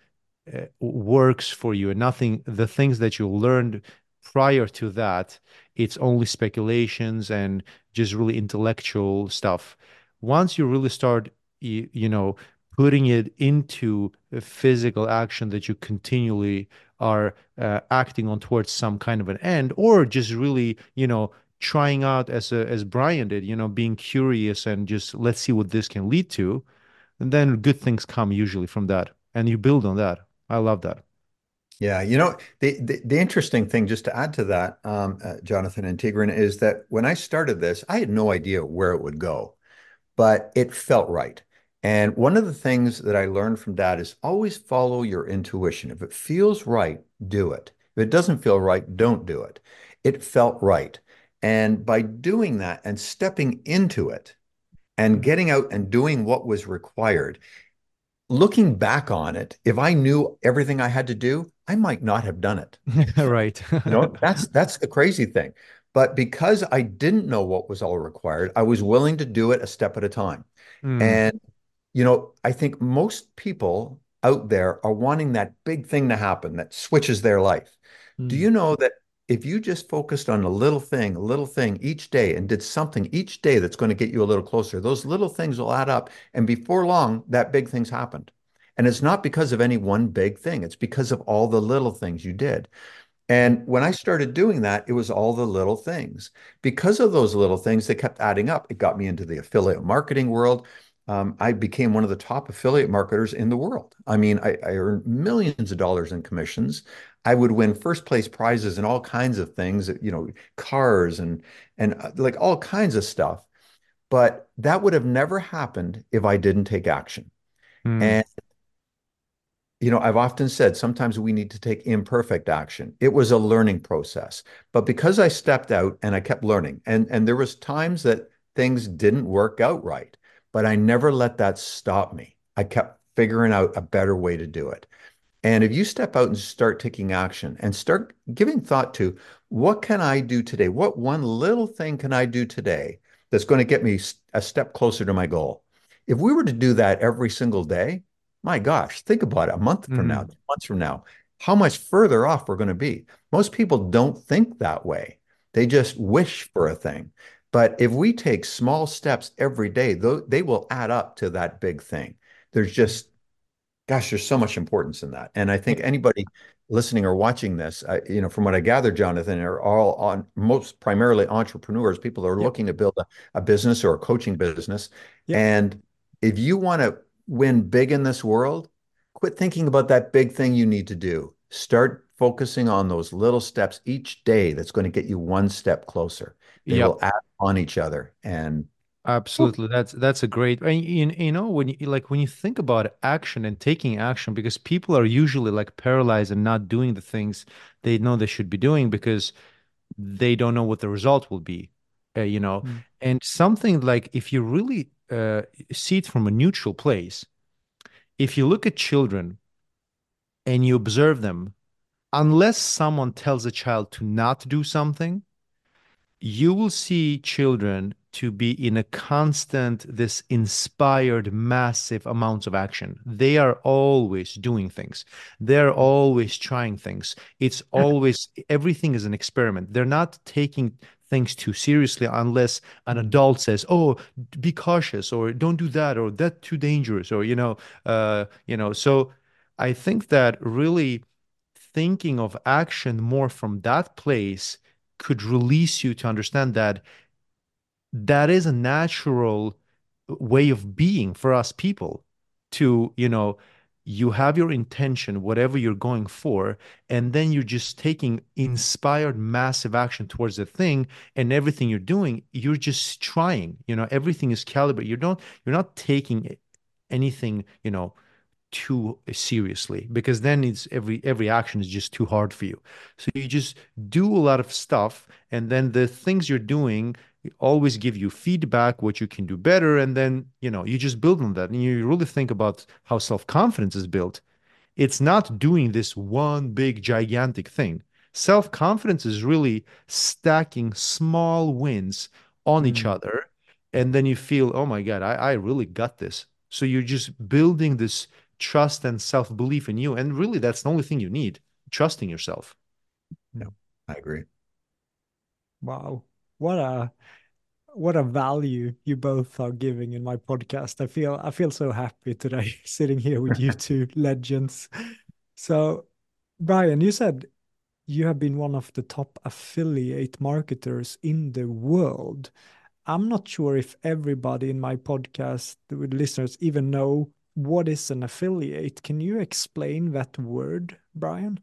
uh, works for you and nothing, the things that you learned prior to that, it's only speculations and just really intellectual stuff. Once you really start, you, you know, putting it into a physical action that you continually are uh, acting on towards some kind of an end, or just really, you know, trying out as a, as Brian did, you know, being curious and just let's see what this can lead to, and then good things come usually from that, and you build on that. I love that. Yeah, you know, the, the, the interesting thing, just to add to that, um, uh, Jonathan and Tigran, is that when I started this, I had no idea where it would go, but it felt right. And one of the things that I learned from that is always follow your intuition. If it feels right, do it. If it doesn't feel right, don't do it. It felt right. And by doing that and stepping into it and getting out and doing what was required, looking back on it, if I knew everything I had to do, I might not have done it. right. you know, that's that's the crazy thing. But because I didn't know what was all required, I was willing to do it a step at a time. Mm. And you know, I think most people out there are wanting that big thing to happen that switches their life. Mm. Do you know that if you just focused on a little thing, a little thing each day and did something each day that's going to get you a little closer, those little things will add up. And before long, that big thing's happened. And it's not because of any one big thing, it's because of all the little things you did. And when I started doing that, it was all the little things. Because of those little things, they kept adding up. It got me into the affiliate marketing world. Um, I became one of the top affiliate marketers in the world. I mean, I, I earned millions of dollars in commissions. I would win first place prizes and all kinds of things, you know, cars and and uh, like all kinds of stuff. But that would have never happened if I didn't take action. Mm. And you know, I've often said sometimes we need to take imperfect action. It was a learning process. But because I stepped out and I kept learning, and and there was times that things didn't work out right, but I never let that stop me. I kept figuring out a better way to do it. And if you step out and start taking action and start giving thought to what can I do today? What one little thing can I do today that's going to get me a step closer to my goal? If we were to do that every single day, my gosh, think about it a month from mm-hmm. now, months from now, how much further off we're going to be. Most people don't think that way. They just wish for a thing. But if we take small steps every day, they will add up to that big thing. There's just gosh, there's so much importance in that. And I think anybody listening or watching this, uh, you know, from what I gather, Jonathan, are all on most primarily entrepreneurs, people that are yep. looking to build a, a, business or a coaching business. Yep. And if you want to win big in this world, quit thinking about that big thing you need to do. Start focusing on those little steps each day that's going to get you one step closer. They yep. will add on each other. And Absolutely. That's that's a great and you, you know when you like when you think about action and taking action because people are usually like paralyzed and not doing the things they know they should be doing because they don't know what the result will be. Uh, you know, mm. and something like if you really uh, see it from a neutral place, if you look at children and you observe them, unless someone tells a child to not do something, you will see children to be in a constant, this inspired, massive amounts of action. They are always doing things. They're always trying things. It's always, everything is an experiment. They're not taking things too seriously unless an adult says, "Oh, be cautious," or "Don't do that," or "That's too dangerous," or you know, uh, you know. So I think that really thinking of action more from that place could release you to understand that that is a natural way of being for us people to you know you have your intention whatever you're going for and then you're just taking inspired massive action towards the thing and everything you're doing you're just trying you know everything is calibrated. You don't you're not taking anything you know too seriously because then it's every every action is just too hard for you. So you just do a lot of stuff and then the things you're doing always give you feedback what you can do better and then you know you just build on that and you really think about how self-confidence is built it's not doing this one big gigantic thing self-confidence is really stacking small wins on mm. each other and then you feel oh my god I, I really got this so you're just building this trust and self belief in you. And really, that's the only thing you need trusting yourself. Yeah, I agree. Wow. What a what a value you both are giving in my podcast. I feel I feel so happy today sitting here with you two legends. So, Brian, you said you have been one of the top affiliate marketers in the world. I'm not sure if everybody in my podcast with listeners even know what is an affiliate? Can you explain that word, Brian?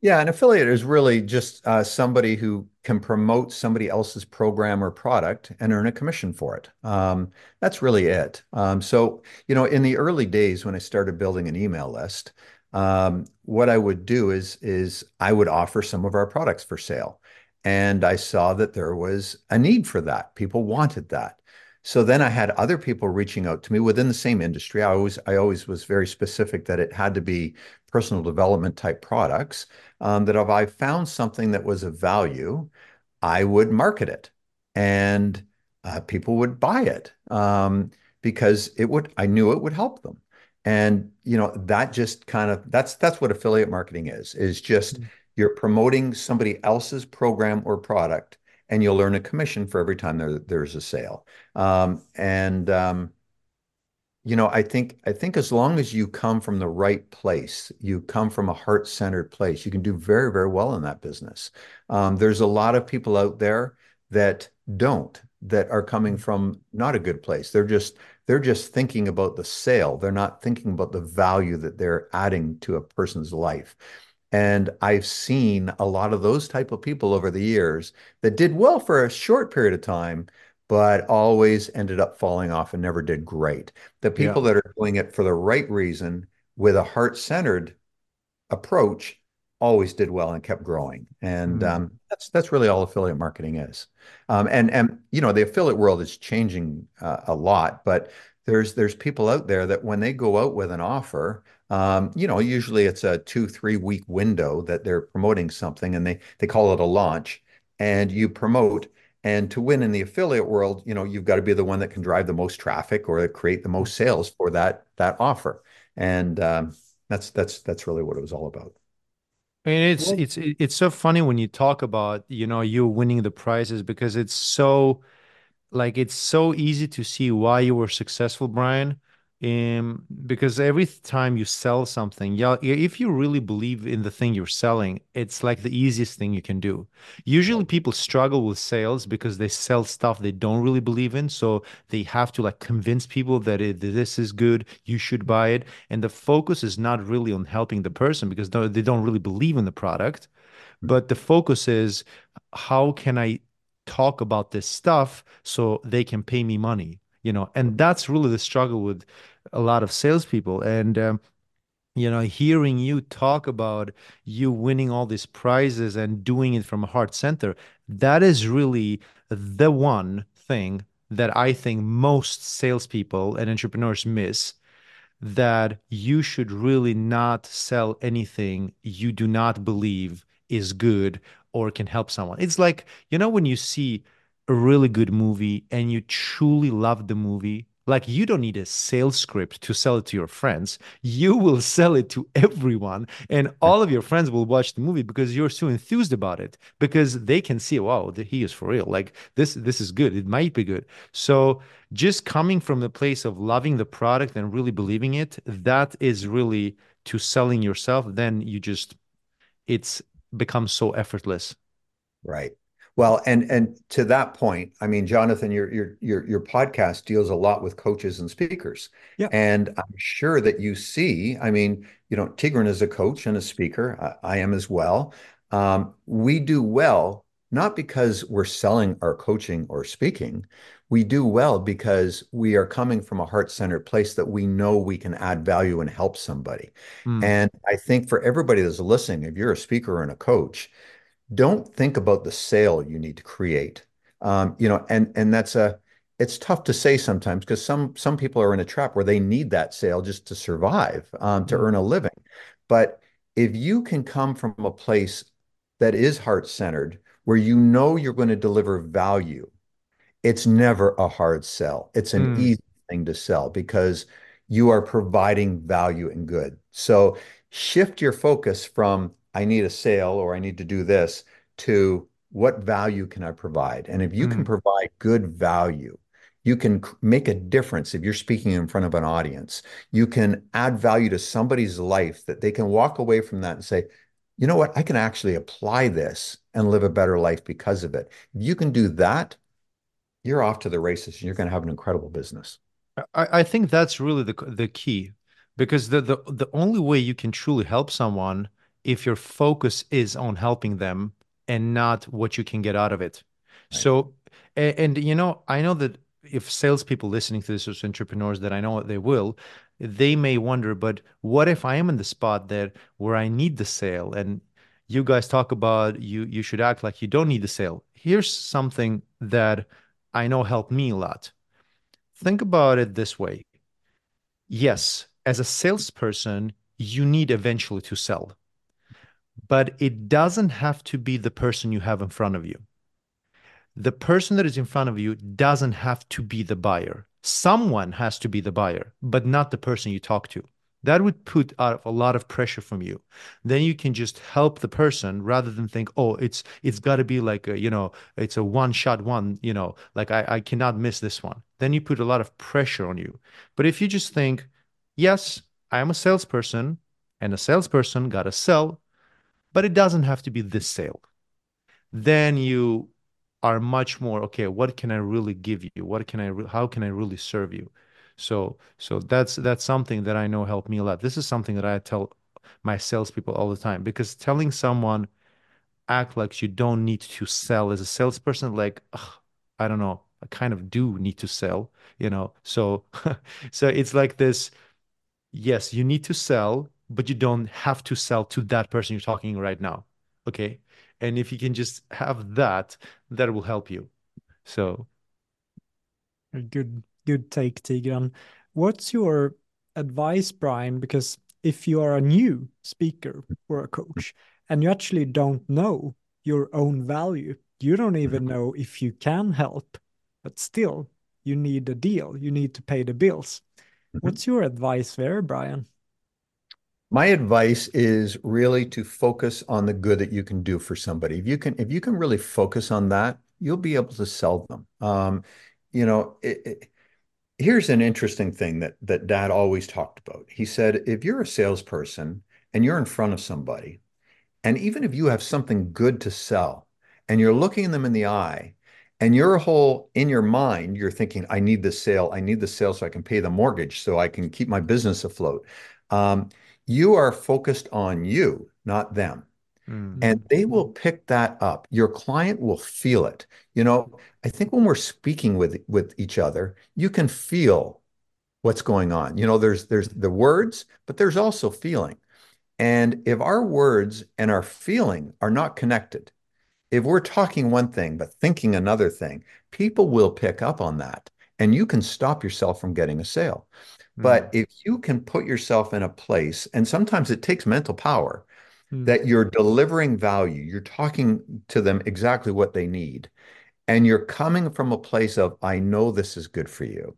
Yeah, an affiliate is really just uh, somebody who can promote somebody else's program or product and earn a commission for it. Um, that's really it. Um, so, you know, in the early days when I started building an email list, um, what I would do is is I would offer some of our products for sale, and I saw that there was a need for that. People wanted that. So then I had other people reaching out to me within the same industry. I always I always was very specific that it had to be personal development type products. Um, that if I found something that was of value, I would market it, and uh, people would buy it um, because it would. I knew it would help them, and you know that just kind of that's that's what affiliate marketing is. Is just mm-hmm. you're promoting somebody else's program or product and you'll earn a commission for every time there, there's a sale. Um, and um, you know, I think I think as long as you come from the right place, you come from a heart-centered place, you can do very, very well in that business. Um, there's a lot of people out there that don't, that are coming mm. from not a good place. They're just they're just thinking about the sale. They're not thinking about the value that they're adding to a person's life. And I've seen a lot of those type of people over the years that did well for a short period of time, but always ended up falling off and never did great. The people yeah. that are doing it for the right reason with a heart-centered approach always did well and kept growing. And mm. um, that's that's really all affiliate marketing is. Um, and and you know the affiliate world is changing uh, a lot, but there's there's people out there that when they go out with an offer, um, you know, usually it's a two three week window that they're promoting something, and they they call it a launch, and you promote. And to win in the affiliate world, you know, you've got to be the one that can drive the most traffic or create the most sales for that that offer. And um, that's that's that's really what it was all about. I mean, it's it's it's so funny when you talk about you know you winning the prizes because it's so like it's so easy to see why you were successful, Brian. Um, because every time you sell something, yeah, if you really believe in the thing you're selling, it's like the easiest thing you can do. Usually people struggle with sales because they sell stuff they don't really believe in. So they have to like convince people that it, this is good, you should buy it. And the focus is not really on helping the person because they don't really believe in the product. But the focus is how can I talk about this stuff so they can pay me money you know and that's really the struggle with a lot of salespeople and um, you know hearing you talk about you winning all these prizes and doing it from a heart center that is really the one thing that i think most salespeople and entrepreneurs miss that you should really not sell anything you do not believe is good or can help someone. It's like, you know, when you see a really good movie and you truly love the movie, like you don't need a sales script to sell it to your friends. You will sell it to everyone, and all of your friends will watch the movie because you're so enthused about it because they can see, wow, he is for real. Like this, this is good. It might be good. So just coming from the place of loving the product and really believing it, that is really to selling yourself. Then you just, it's becomes so effortless. Right. Well, and and to that point, I mean, Jonathan, your your your your podcast deals a lot with coaches and speakers. Yeah. And I'm sure that you see, I mean, you know, Tigran is a coach and a speaker. I, I am as well. Um, we do well not because we're selling our coaching or speaking. We do well because we are coming from a heart-centered place that we know we can add value and help somebody. Mm. And I think for everybody that's listening, if you're a speaker and a coach, don't think about the sale you need to create. Um, you know, and and that's a it's tough to say sometimes because some some people are in a trap where they need that sale just to survive, um, to Mm. earn a living. But if you can come from a place that is heart-centered, where you know you're going to deliver value, it's never a hard sell. It's an Mm. easy thing to sell because you are providing value and good. So shift your focus from I need a sale or I need to do this to what value can I provide? And if you can Mm. provide good value, you can make a difference if you're speaking in front of an audience. You can add value to somebody's life that they can walk away from that and say, you know what? I can actually apply this and live a better life because of it. If you can do that, you're off to the races and you're going to have an incredible business. I, I think that's really the the key because the, the the only way you can truly help someone if your focus is on helping them and not what you can get out of it. Right. So, and, and you know, I know that if salespeople listening to this as entrepreneurs, that I know they will, they may wonder, but what if I am in the spot that where I need the sale and you guys talk about you you should act like you don't need the sale. Here's something that I know helped me a lot. Think about it this way. Yes, as a salesperson, you need eventually to sell, but it doesn't have to be the person you have in front of you. The person that is in front of you doesn't have to be the buyer. Someone has to be the buyer, but not the person you talk to. That would put out a lot of pressure from you. Then you can just help the person rather than think, oh, it's it's got to be like a, you know, it's a one shot one, you know, like I, I cannot miss this one. Then you put a lot of pressure on you. But if you just think, yes, I am a salesperson and a salesperson got to sell, but it doesn't have to be this sale. Then you are much more, okay, what can I really give you? What can I, how can I really serve you? So, so that's that's something that I know helped me a lot. This is something that I tell my salespeople all the time because telling someone act like you don't need to sell as a salesperson, like, I don't know, I kind of do need to sell, you know. So, so it's like this, yes, you need to sell, but you don't have to sell to that person you're talking right now. Okay. And if you can just have that, that will help you. So, A Good, good take, Tigran. What's your advice, Brian? Because if you are a new speaker or a coach and you actually don't know your own value, you don't even know if you can help, but still you need a deal, you need to pay the bills. Mhm. What's your advice there, Brian? My advice is really to focus on the good that you can do for somebody. If you can, if you can really focus on that, you'll be able to sell them. Um, you know, it, it, here's an interesting thing that that Dad always talked about. He said, if you're a salesperson and you're in front of somebody, and even if you have something good to sell, and you're looking them in the eye, and your whole in your mind, you're thinking, I need this sale, I need the sale so I can pay the mortgage, so I can keep my business afloat. Um, you are focused on you, not them. mm, And they will pick that up. Your client will feel it. You know, I think when we're speaking with with each other, you can feel what's going on. You know, there's there's the words, but there's also feeling. And if our words and our feeling are not connected, if we're talking one thing but thinking another thing, people will pick up on that. And you can stop yourself from getting a sale. mm, But if you can put yourself in a place, and sometimes it takes mental power, mm. that you're delivering value, you're talking to them exactly what they need, and you're coming from a place of, I know this is good for you.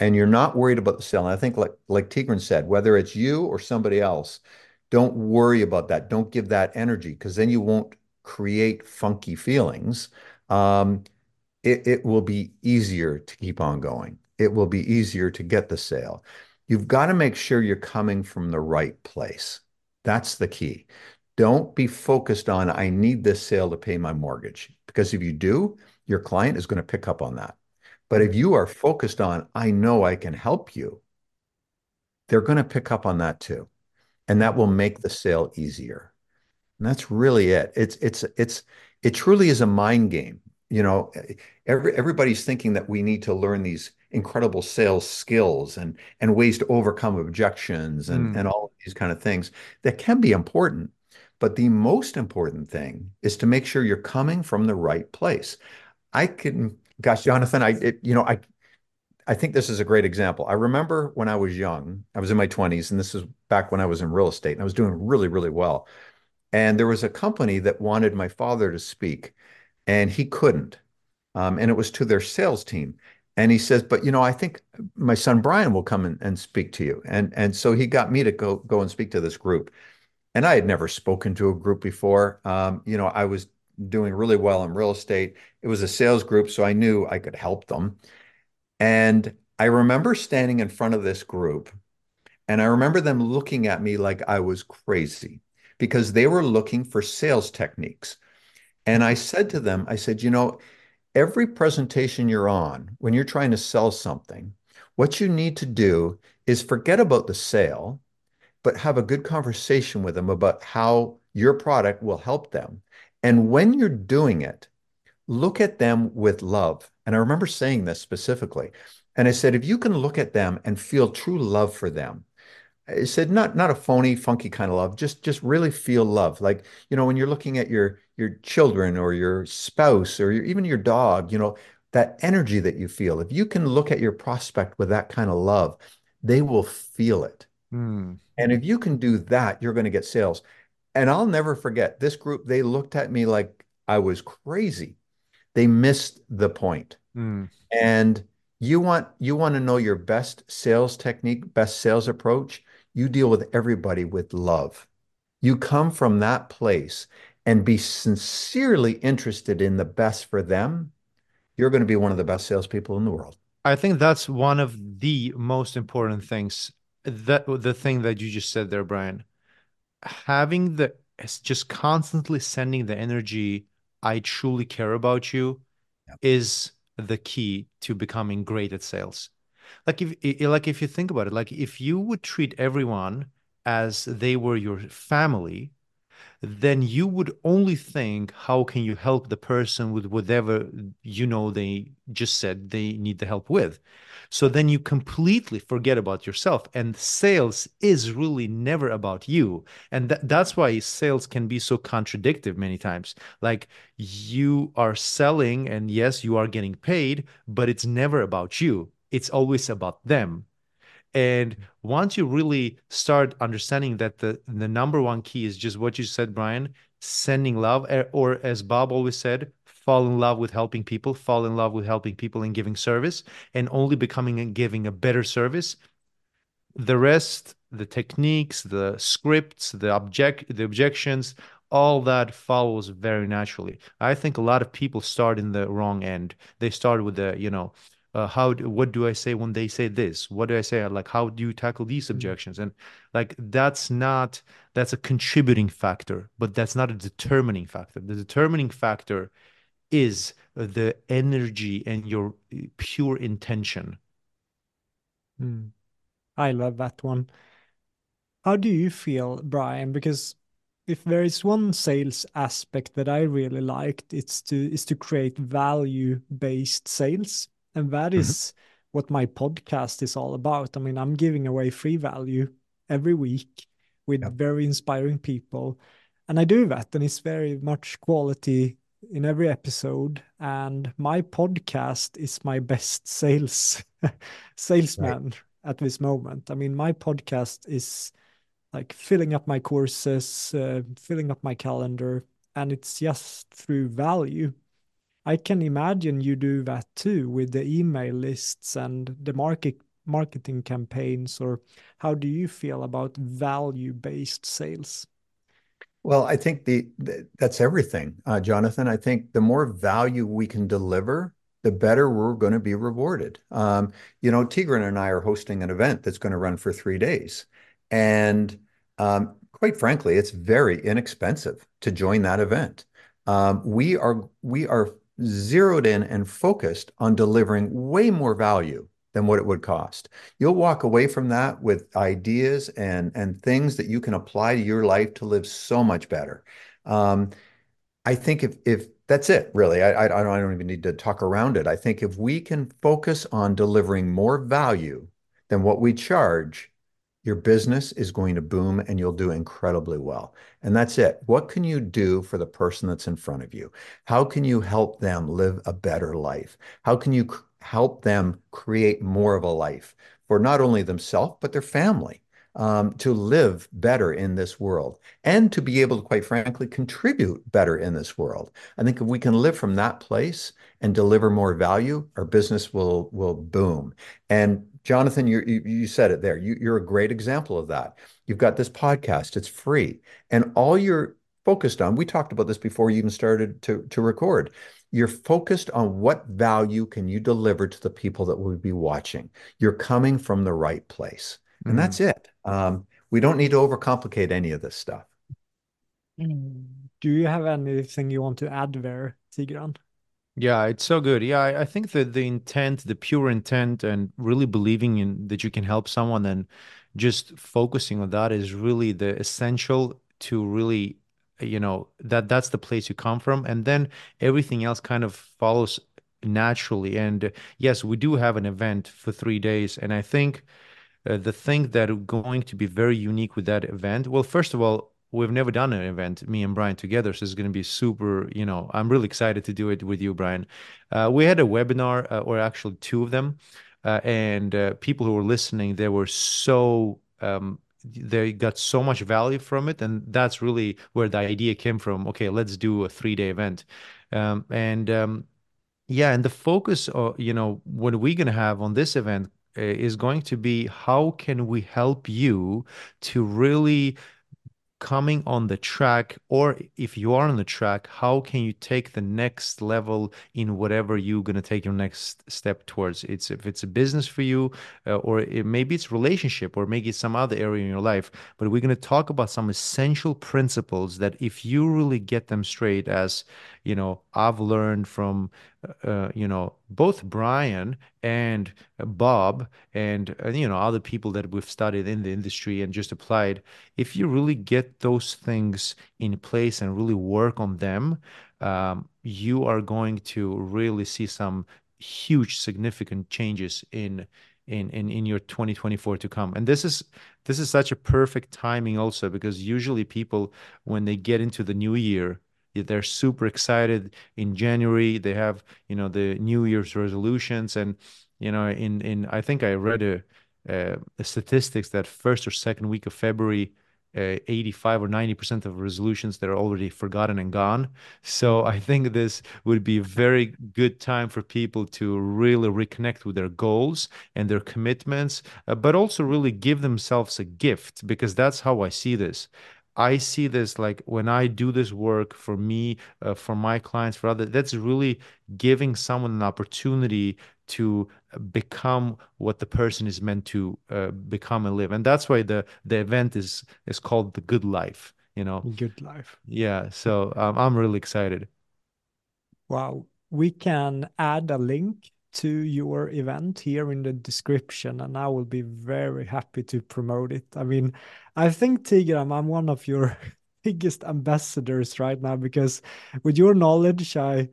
And you're not worried about the sale. And I think, like like Tigran said, whether it's you or somebody else, don't worry about that. Don't give that energy because then you won't create funky feelings. Um, it, it will be easier to keep on going. It will be easier to get the sale. You've got to make sure you're coming from the right place. That's the key. Don't be focused on, I need this sale to pay my mortgage. Because if you do, your client is going to pick up on that. But if you are focused on, I know I can help you, they're going to pick up on that too. And that will make the sale easier. And that's really it. It's, it's, it's, it truly is a mind game. You know, every, everybody's thinking that we need to learn these incredible sales skills and and ways to overcome objections and mm. and all of these kind of things that can be important but the most important thing is to make sure you're coming from the right place i can gosh jonathan i it, you know i I think this is a great example. I remember when I was young, I was in my 20s, and this is back when I was in real estate, and I was doing really, really well. And there was a company that wanted my father to speak, and he couldn't. Um, and it was to their sales team. And he says, but you know, I think my son Brian will come and, speak to you. And and so he got me to go go and speak to this group. And I had never spoken to a group before. Um, you know, I was doing really well in real estate. It was a sales group, so I knew I could help them. And I remember standing in front of this group, and I remember them looking at me like I was crazy because they were looking for sales techniques. And I said to them, I said, you know, every presentation you're on, when you're trying to sell something, what you need to do is forget about the sale, but have a good conversation with them about how your product will help them. And when you're doing it, look at them with love. And I remember saying this specifically. And I said, if you can look at them and feel true love for them, I said not not a phony, funky kind of love. Just just really feel love. Like you know, when you're looking at your your children or your spouse or your, even your dog, you know, that energy that you feel. If you can look at your prospect with that kind of love, they will feel it. Mm. And if you can do that, you're going to get sales. And I'll never forget this group. They looked at me like I was crazy. They missed the point. Mm. And you want you want to know your best sales technique, best sales approach you deal with everybody with love. You come from that place and be sincerely interested in the best for them. You're going to be one of the best salespeople in the world. I think that's one of the most important things. That the thing that you just said there, Brian, having the just constantly sending the energy, I truly care about you, yep. is the key to becoming great at sales like if like if you think about it like if you would treat everyone as they were your family then you would only think how can you help the person with whatever you know they just said they need the help with? So then you completely forget about yourself and sales is really never about you. And th- that's why sales can be so contradictory many times. Like you are selling and yes you are getting paid but it's never about you it's always about them. And once you really start understanding that the the number one key is just what you said brian sending love eh, or as bob always said fall in love with helping people fall in love with helping people and giving service and only becoming and giving a better service. The rest the techniques the scripts the object the objections all that follows very naturally. I think a lot of people start in the wrong end. They start with the you know uh, how what do I say when they say this? What do I say? Like, how do you tackle these mm-hmm. objections? And like, that's not that's a contributing factor, but that's not a determining factor. The determining factor is the energy and your uh, pure intention. Mm. I love that one. How do you feel, Brian? Because if there is one sales aspect that I really liked, it's to is to create value based sales and that is mm-hmm. what my podcast is all about. I mean, I'm giving away free value every week with very inspiring people. And I do that, and it's very much quality in every episode. And my podcast is my best sales salesman right. at this moment. I mean, my podcast is like filling up my courses, uh, filling up my calendar, and it's just through value. I can imagine you do that too with the email lists and the market marketing campaigns, or how do you feel about value-based sales? Well, I think the, the that's everything, uh, Jonathan. I think the more value we can deliver, the better we're going to be rewarded. Um, you know, Tigran and I are hosting an event that's going to run for three days, and um, quite frankly, it's very inexpensive to join that event. Um, we are we are zeroed in and focused on delivering way more value than what it would cost. You'll walk away from that with ideas and and things that you can apply to your life to live so much better. Um, I think if if that's it, really, I, I don't I don't even need to talk around it. I think if we can focus on delivering more value than what we charge, your business is going to boom and you'll do incredibly well. And that's it. What can you do for the person that's in front of you? How can you help them live a better life? How can you help them create more of a life for not only themselves, but their family? Um, to live better in this world and to be able to, quite frankly, contribute better in this world. I think if we can live from that place and deliver more value, our business will will boom. And Jonathan, you, you said it there. You, you're a great example of that. You've got this podcast, it's free. And all you're focused on, we talked about this before you even started to, to record. You're focused on what value can you deliver to the people that will be watching. You're coming from the right place. And mm-hmm. that's it. Um, we don't need to overcomplicate any of this stuff. Do you have anything you want to add there, Tigran? Yeah, it's so good. Yeah, I, I think that the intent, the pure intent, and really believing in that you can help someone and just focusing on that is really the essential to really, you know, that that's the place you come from, and then everything else kind of follows naturally. And yes, we do have an event for three days, and I think uh, the thing that going to be very unique with that event, well, first of all, we've never done an event, me and Brian together. So it's going to be super, you know, I'm really excited to do it with you, Brian. Uh, we had a webinar, uh, or actually two of them. Uh, and uh, people who were listening, they were so, um, they got so much value from it. And that's really where the idea came from. Okay, let's do a three day event. Um, and um, yeah, and the focus, of, you know, what we're going to have on this event uh, is going to be how can we help you to really coming on the track or if you are on the track how can you take the next level in whatever you're going to take your next step towards? It's if it's a business for you uh, or it, maybe it's relationship or maybe it's some other area in your life but we're going to talk about some essential principles that if you really get them straight as you know i've learned from uh, uh you know both brian and bob and uh, you know other people that we've studied in the industry and just applied if you really get those things in place and really work on them um, you are going to really see some huge significant changes in in in in your 2024 to come. And this is this is such a perfect timing also because usually people when they get into the new year they're super excited in January. They have, you know, the New Year's resolutions, and you know, in in I think I read a, a, a statistics that first or second week of February, uh, 85 or 90 percent of resolutions that are already forgotten and gone. So I think this would be a very good time for people to really reconnect with their goals and their commitments, uh, but also really give themselves a gift because that's how I see this. I see this like when I do this work for me, uh, for my clients, for others, that's really giving someone an opportunity to uh, become what the person is meant to uh, become and live. And that's why the the event is is called the Good Life. You know, Good Life. Yeah. So um, I'm really excited. Wow, we can add a link to your event here in the description and I will be very happy to promote it. I mean, I think Tigran, I'm one of your biggest ambassadors right now because with your knowledge, I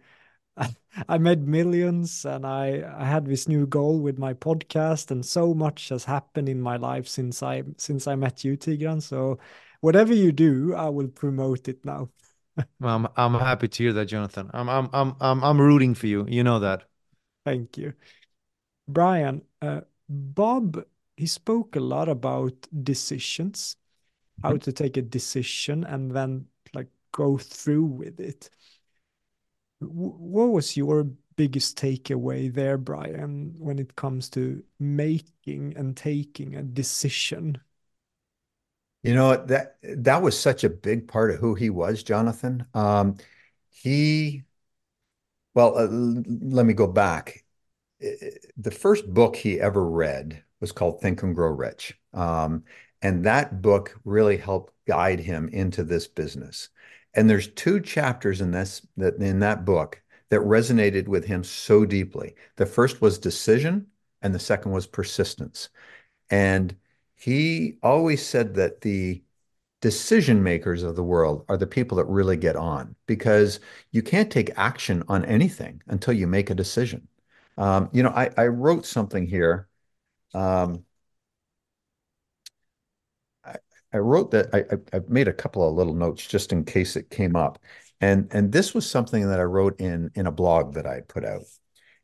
I made millions and I, I had this new goal with my podcast and so much has happened in my life since I since I met you, Tigran. So whatever you do, I will promote it now. I'm I'm happy to hear that, Jonathan. I'm I'm I'm I'm I'm rooting for you. You know that. Thank you. Brian, uh, Bob, he spoke a lot about decisions. how to take a decision and then like go through with it. what was your biggest takeaway there, Brian, when it comes to making and taking a decision? You know, that that was such a big part of who he was, Jonathan. Um, he, well, uh, let me go back. The first book he ever read was called Think and Grow Rich. Um, and that book really helped guide him into this business. And there's two chapters in this that in that book that resonated with him so deeply. The first was decision, and the second was persistence. And he always said that the decision makers of the world are the people that really get on because you can't take action on anything until you make a decision. Um, you know, I, I, wrote something here. Um, I, I, wrote that I, I made a couple of little notes just in case it came up. And, and this was something that I wrote in, in a blog that I put out.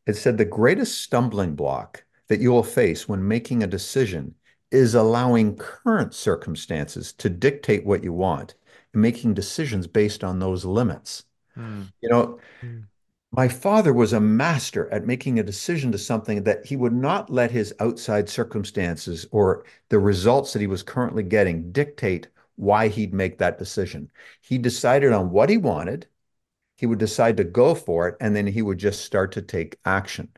It said the greatest stumbling block that you will face when making a decision is allowing current circumstances to dictate what you want and making decisions based on those limits. Mm. You know, mm. my father was a master at making a decision to something that he would not let his outside circumstances or the results that he was currently getting dictate why he'd make that decision. He decided on what he wanted, he would decide to go for it, and then he would just start to take action.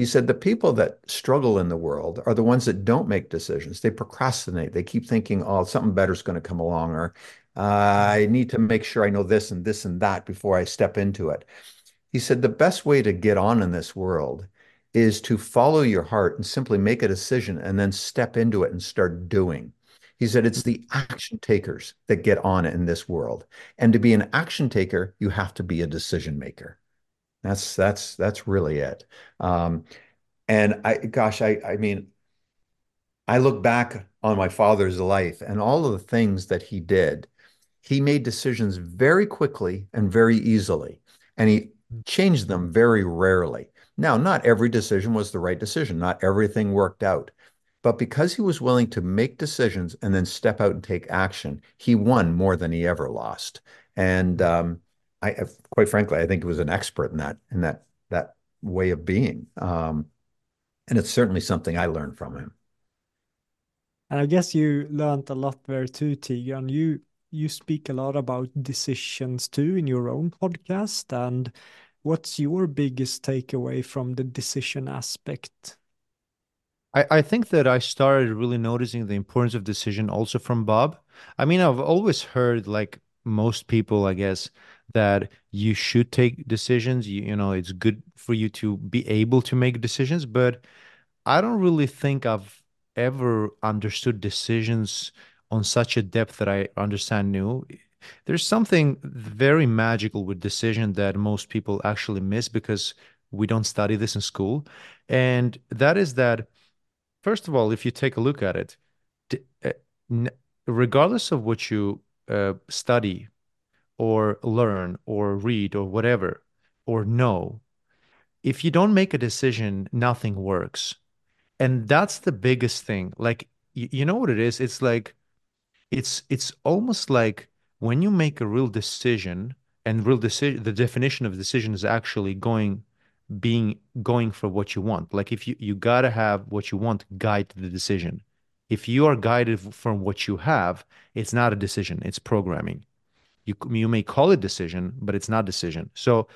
He said the people that struggle in the world are the ones that don't make decisions. They procrastinate. They keep thinking, oh, something better is going to come along, or I need to make sure I know this and this and that before I step into it. He said the best way to get on in this world is to follow your heart and simply make a decision and then step into it and start doing. He said it's the action takers that get on in this world. And to be an action taker, you have to be a decision maker. That's that's that's really it. Um, and I, gosh, I I mean, I look back on my father's life and all of the things that he did. He made decisions very quickly and very easily, and he changed them very rarely. Now, not every decision was the right decision. Not everything worked out. But because he was willing to make decisions and then step out and take action, he won more than he ever lost. And um, I, quite frankly, I think he was an expert in that in that that way of being. Um, and it's certainly something I learned from him. And I guess you learned a lot there too, Tigran. You you speak a lot about decisions too in your own podcast. And what's your biggest takeaway from the decision aspect? I, I think that I started really noticing the importance of decision also from Bob. I mean, I've always heard, like most people, I guess, that you should take decisions. You, you know, it's good for you to be able to make decisions, but I don't really think I've ever understood decisions on such a depth that I understand new. There's something very magical with decision that most people actually miss because we don't study this in school. And that is that first of all, if you take a look at it, uh, regardless of what you uh, study or learn or read or whatever or know, if you don't make a decision, nothing works. And that's the biggest thing. Like, you, know what it is? It's like, it's it's almost like when you make a real decision and real decision the definition of decision is actually going being going for what you want. Like if you you gotta have what you want guide the decision. If you are guided from what you have, it's not a decision. It's programming. You you may call it decision, but it's not decision. So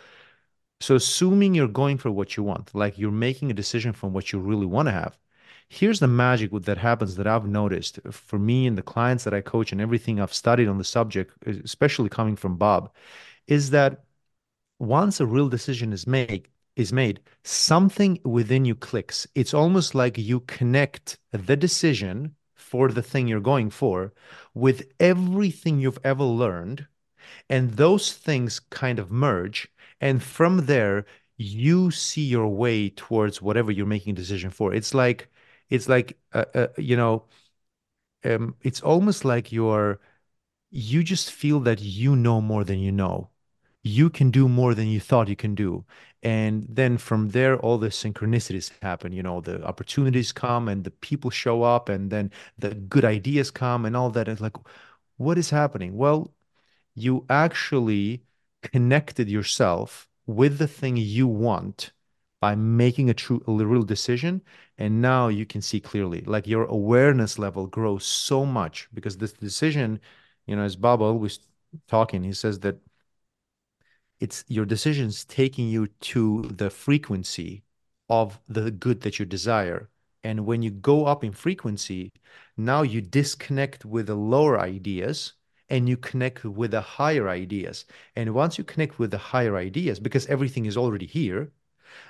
so assuming you're going for what you want, like you're making a decision from what you really want to have. Here's the magic that happens that I've noticed for me and the clients that I coach and everything I've studied on the subject, especially coming from Bob, is that once a real decision is made, is made, something within you clicks. It's almost like you connect the decision for the thing you're going for with everything you've ever learned. And those things kind of merge. And from there, you see your way towards whatever you're making a decision for. It's like, it's like, uh, uh, you know, um, it's almost like you're, you just feel that you know more than you know you can do more than you thought you can do. And then from there, all the synchronicities happen. You know, the opportunities come and the people show up, and then the good ideas come and all that. It's like, what is happening? Well, you actually connected yourself with the thing you want by making a true, a real decision. And now you can see clearly, like your awareness level grows so much because this decision, you know, as Bob always talking, he says that it's your decisions taking you to the frequency of the good that you desire. And when you go up in frequency, now you disconnect with the lower ideas and you connect with the higher ideas. And once you connect with the higher ideas, because everything is already here,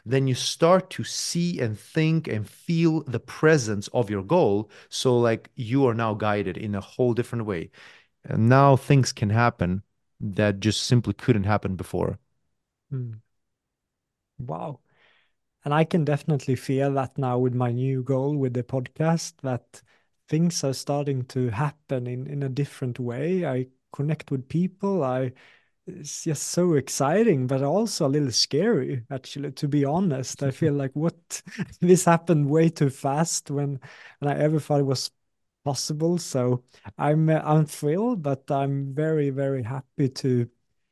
then you start to see and think and feel the presence of your goal. So, like, you are now guided in a whole different way. And now things can happen that just simply couldn't happen before. Mm. Wow. And I can definitely feel that now with my new goal with the podcast that things are starting to happen in, in a different way. I connect with people. I it's just so exciting, but also a little scary, actually, to be honest. I feel like what this happened way too fast when, when I ever thought it was possible. So I'm I'm thrilled, but I'm very very happy to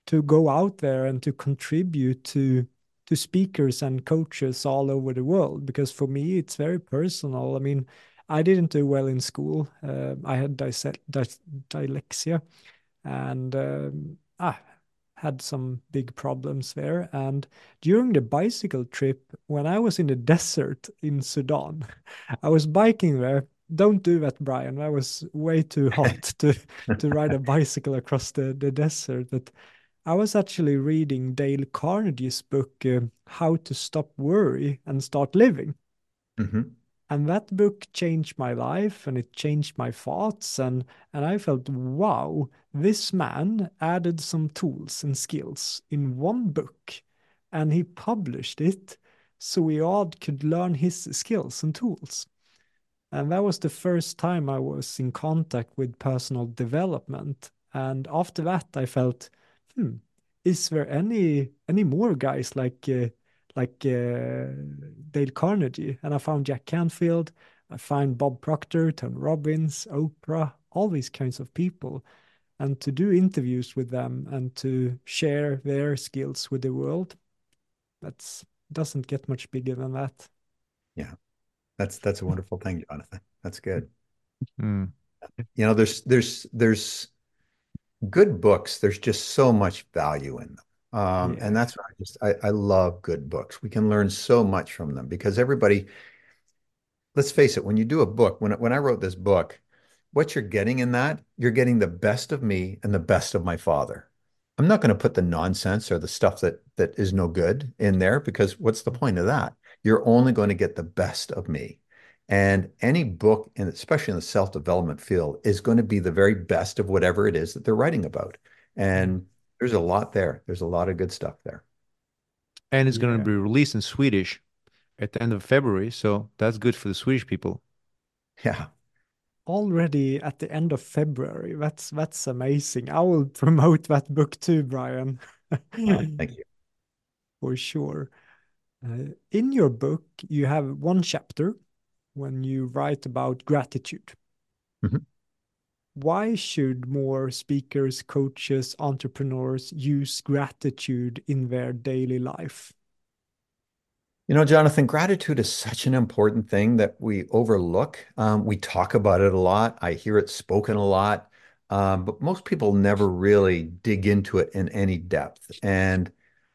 to go out there and to contribute to to speakers and coaches all over the world because for me it's very personal. I mean, I didn't do well in school. Uh, I had dyslexia, and um, ah, had some big problems there. And during the bicycle trip, when I was in the desert in Sudan, I was biking there don't do that, Brian. That was way too hot to to ride a bicycle across the, the desert. But I was actually reading Dale Carnegie's book, uh, How to Stop Worry and Start Living. Mm-hmm. And that book changed my life and it changed my thoughts. And, and I felt, wow, this man added some tools and skills in one book and he published it so we all could learn his skills and tools. And that was the first time I was in contact with personal development. And after that, I felt, hmm, is there any any more guys like uh, like uh, Dale Carnegie? And I found Jack Canfield. I find Bob Proctor, Tony Robbins, Oprah, all these kinds of people, and to do interviews with them and to share their skills with the world. That's doesn't get much bigger than that. Yeah. That's that's a wonderful thing, Jonathan. That's good. Mm. You know, there's there's there's good books. There's just so much value in them. Um, yeah. and that's why I just I, I love good books. We can learn so much from them because everybody, let's face it, when you do a book, when when I wrote this book, what you're getting in that, you're getting the best of me and the best of my father. I'm not going to put the nonsense or the stuff that that is no good in there because what's the point of that? you're only going to get the best of me. And any book, and especially in the self development field, is going to be the very best of whatever it is that they're writing about. And there's a lot there. There's a lot of good stuff there. And it's yeah. going to be released in Swedish at the end of February. So that's good for the Swedish people. Yeah. Already at the end of February. That's that's amazing. I will promote that book too, Brian. oh, thank you. For sure. Uh, in your book, you have one chapter when you write about gratitude. Mm-hmm. Why should more speakers, coaches, entrepreneurs use gratitude in their daily life? You know, Jonathan, gratitude is such an important thing that we overlook. Um, we talk about it a lot. I hear it spoken a lot, um, but most people never really dig into it in any depth. And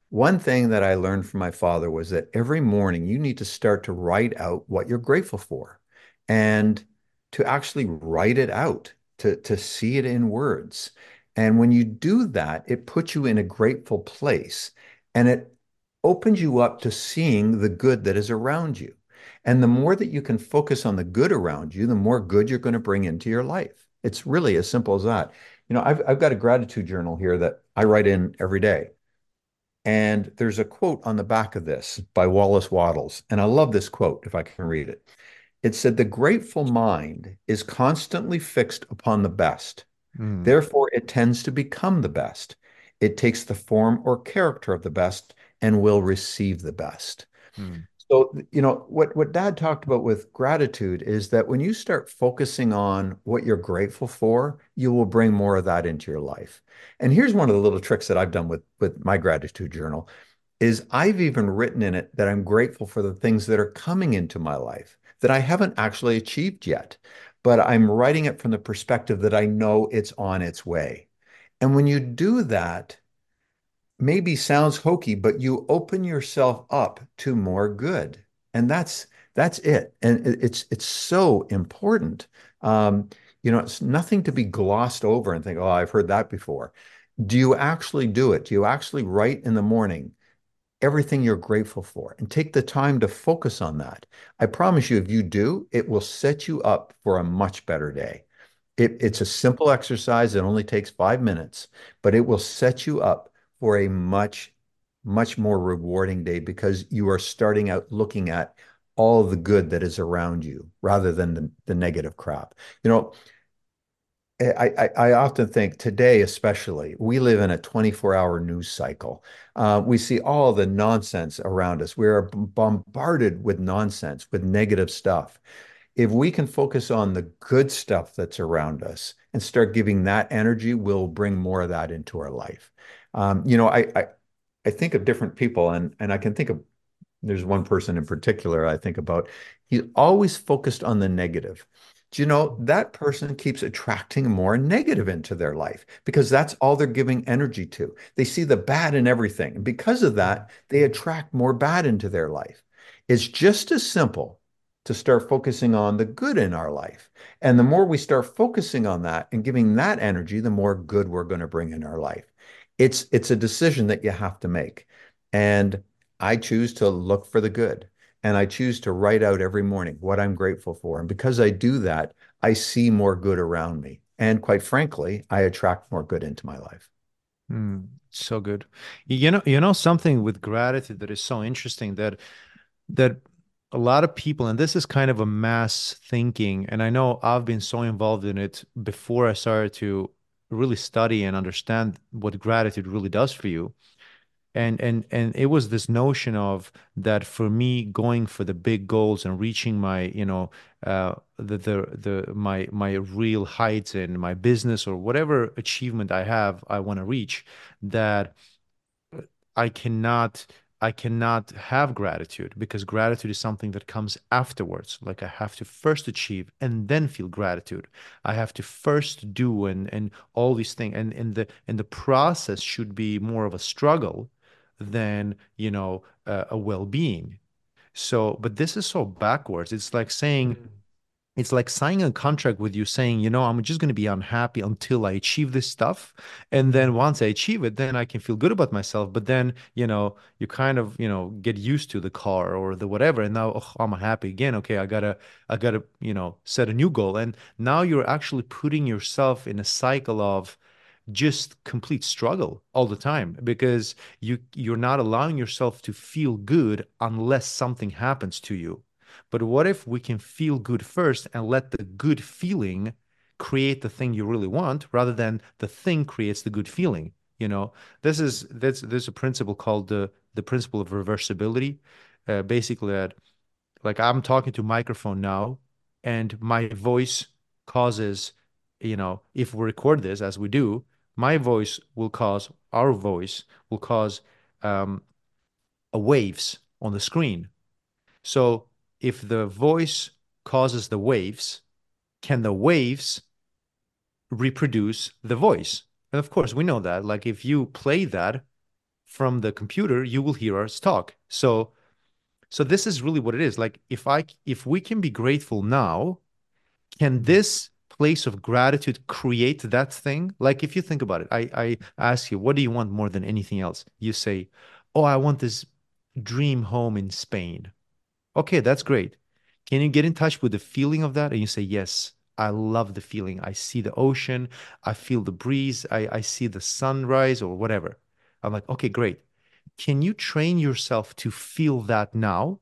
one thing that I learned from my father was that every morning you need to start to write out what you're grateful for and to actually write it out, to, to see it in words. And when you do that, it puts you in a grateful place and it opens you up to seeing the good that is around you. And the more that you can focus on the good around you, the more good you're going to bring into your life. It's really as simple as that. You know, I've, I've got a gratitude journal here that I write in every day. And there's a quote on the back of this by Wallace Wattles. And I love this quote, if I can read it. It said, The grateful mind is constantly fixed upon the best. Mm. Therefore, it tends to become the best. It takes the form or character of the best and will receive the best. Hmm. So, you know, what what Dad talked about with gratitude is that when you start focusing on what you're grateful for, you will bring more of that into your life. And here's one of the little tricks that I've done with with my gratitude journal is I've even written in it that I'm grateful for the things that are coming into my life that I haven't actually achieved yet, but I'm writing it from the perspective that I know it's on its way. And when you do that, maybe sounds hokey, but you open yourself up to more good. And that's that's it. And it's it's so important. Um, you know, it's nothing to be glossed over and think, oh, I've heard that before. Do you actually do it? Do you actually write in the morning everything you're grateful for and take the time to focus on that? I promise you, if you do, it will set you up for a much better day. It, it's a simple exercise. It only takes five minutes, but it will set you up for a much, much more rewarding day because you are starting out looking at all the good that is around you rather than the, the negative crap. You know, I, I, often think today, especially, we live in a 24 hour news cycle. Uh, we see all the nonsense around us. We are bombarded with nonsense, with negative stuff. If we can focus on the good stuff that's around us and start giving that energy, we'll bring more of that into our life. Um, you know, I, I I think of different people, and and I can think of there's one person in particular I think about. He always focused on the negative. Do you know that person keeps attracting more negative into their life because that's all they're giving energy to. They see the bad in everything. And because of that, they attract more bad into their life. It's just as simple to start focusing on the good in our life. And the more we start focusing on that and giving that energy, the more good we're going to bring in our life it's it's a decision that you have to make. And I choose to look for the good and I choose to write out every morning what I'm grateful for. And because I do that, I see more good around me. And quite frankly, I attract more good into my life. Mm, so good. You know, you know something with gratitude that is so interesting that that a lot of people, and this is kind of a mass thinking, and I know I've been so involved in it before I started to really study and understand what gratitude really does for you and and and it was this notion of that for me going for the big goals and reaching my you know uh the the the my my real heights in my business or whatever achievement i have i want to reach that i cannot I cannot have gratitude because gratitude is something that comes afterwards. Like I have to first achieve and then feel gratitude. I have to first do and and all these things. And and the and the process should be more of a struggle than you know uh, a well-being. So, but this is so backwards. It's like saying. Mm it's like signing a contract with you saying, you know, I'm just going to be unhappy until I achieve this stuff. And then once I achieve it, then I can feel good about myself. But then, you know, you kind of, you know, get used to the car or the whatever. And now oh, I'm happy again. Okay. I gotta, I gotta, you know, set a new goal. And now you're actually putting yourself in a cycle of, just complete struggle all the time because you you're not allowing yourself to feel good unless something happens to you but what if we can feel good first and let the good feeling create the thing you really want rather than the thing creates the good feeling? You know, this is that's there's a principle called the the principle of reversibility. Uh, basically, that like I'm talking to microphone now, and my voice causes, you know, if we record this as we do, my voice will cause our voice will cause um, a waves on the screen. So if the voice causes the waves, can the waves reproduce the voice? And of course, we know that. Like if you play that from the computer, you will hear us talk. So so this is really what it is. Like if I if we can be grateful now, can this place of gratitude create that thing? Like if you think about it, I I ask you, what do you want more than anything else? You say, "Oh, I want this dream home in Spain." Okay, that's great. Can you get in touch with the feeling of that? And you say, yes, I love the feeling. I see the ocean. I feel the breeze. I, I see the sunrise or whatever. I'm like, okay, great. Can you train yourself to feel that now?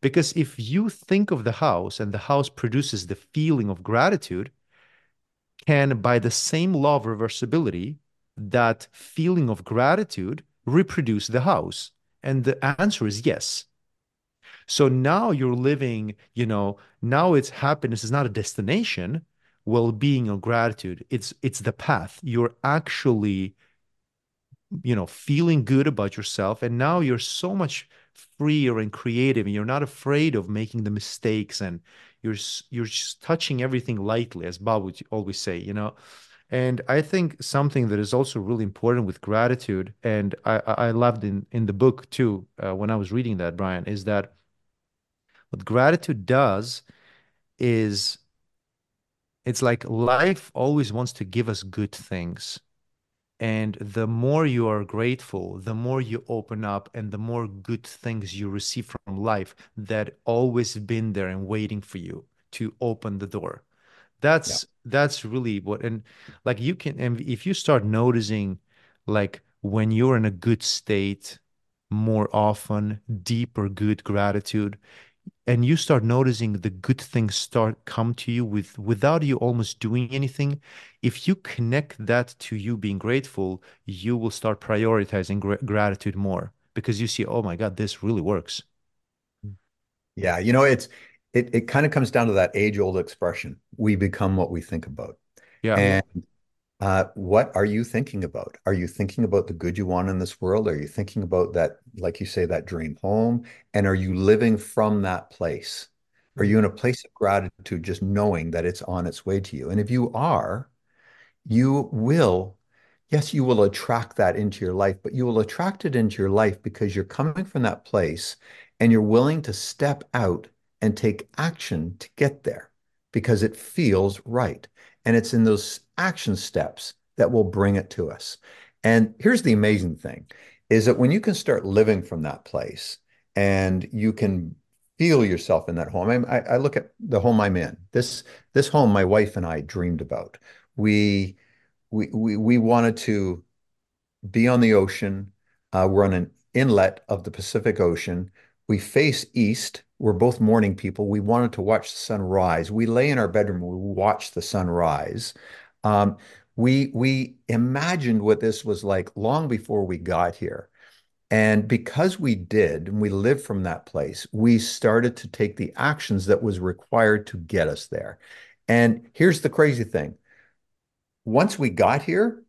Because if you think of the house and the house produces the feeling of gratitude, can by the same law of reversibility, that feeling of gratitude reproduce the house? And the answer is yes. So now you're living, you know, now it's happiness is not a destination, well-being or gratitude. It's it's the path. You're actually, you know, feeling good about yourself. And now you're so much freer and creative, and you're not afraid of making the mistakes and you're you're just touching everything lightly, as Bob would always say, you know. And I think something that is also really important with gratitude, and I, I loved in, in the book too, uh, when I was reading that, Brian, is that what gratitude does is it's like life always wants to give us good things. And the more you are grateful, the more you open up and the more good things you receive from life that always been there and waiting for you to open the door that's yeah. that's really what and like you can and if you start noticing like when you're in a good state more often deeper good gratitude and you start noticing the good things start come to you with without you almost doing anything if you connect that to you being grateful you will start prioritizing gr- gratitude more because you see oh my god this really works. Yeah you know it's it, it kind of comes down to that age old expression we become what we think about. Yeah. And uh, what are you thinking about? Are you thinking about the good you want in this world? Are you thinking about that like you say that dream home? And are you living from that place? Are you in a place of gratitude just knowing that it's on its way to you? And if you are you will yes you will attract that into your life but you will attract it into your life because you're coming from that place and you're willing to step out and take action to get there because it feels right. And it's in those action steps that will bring it to us. And here's the amazing thing is that when you can start living from that place and you can feel yourself in that home. I, I, look at the home I'm in. This this home my wife and I dreamed about. We we we, we wanted to be on the ocean. Uh, we're on an inlet of the Pacific Ocean. We face east we're both morning people. We wanted to watch the sun rise. We lay in our bedroom. We watched the sun rise. Um, we we imagined what this was like long before we got here. And because we did, and we lived from that place, we started to take the actions that was required to get us there. And here's the crazy thing. Once we got here,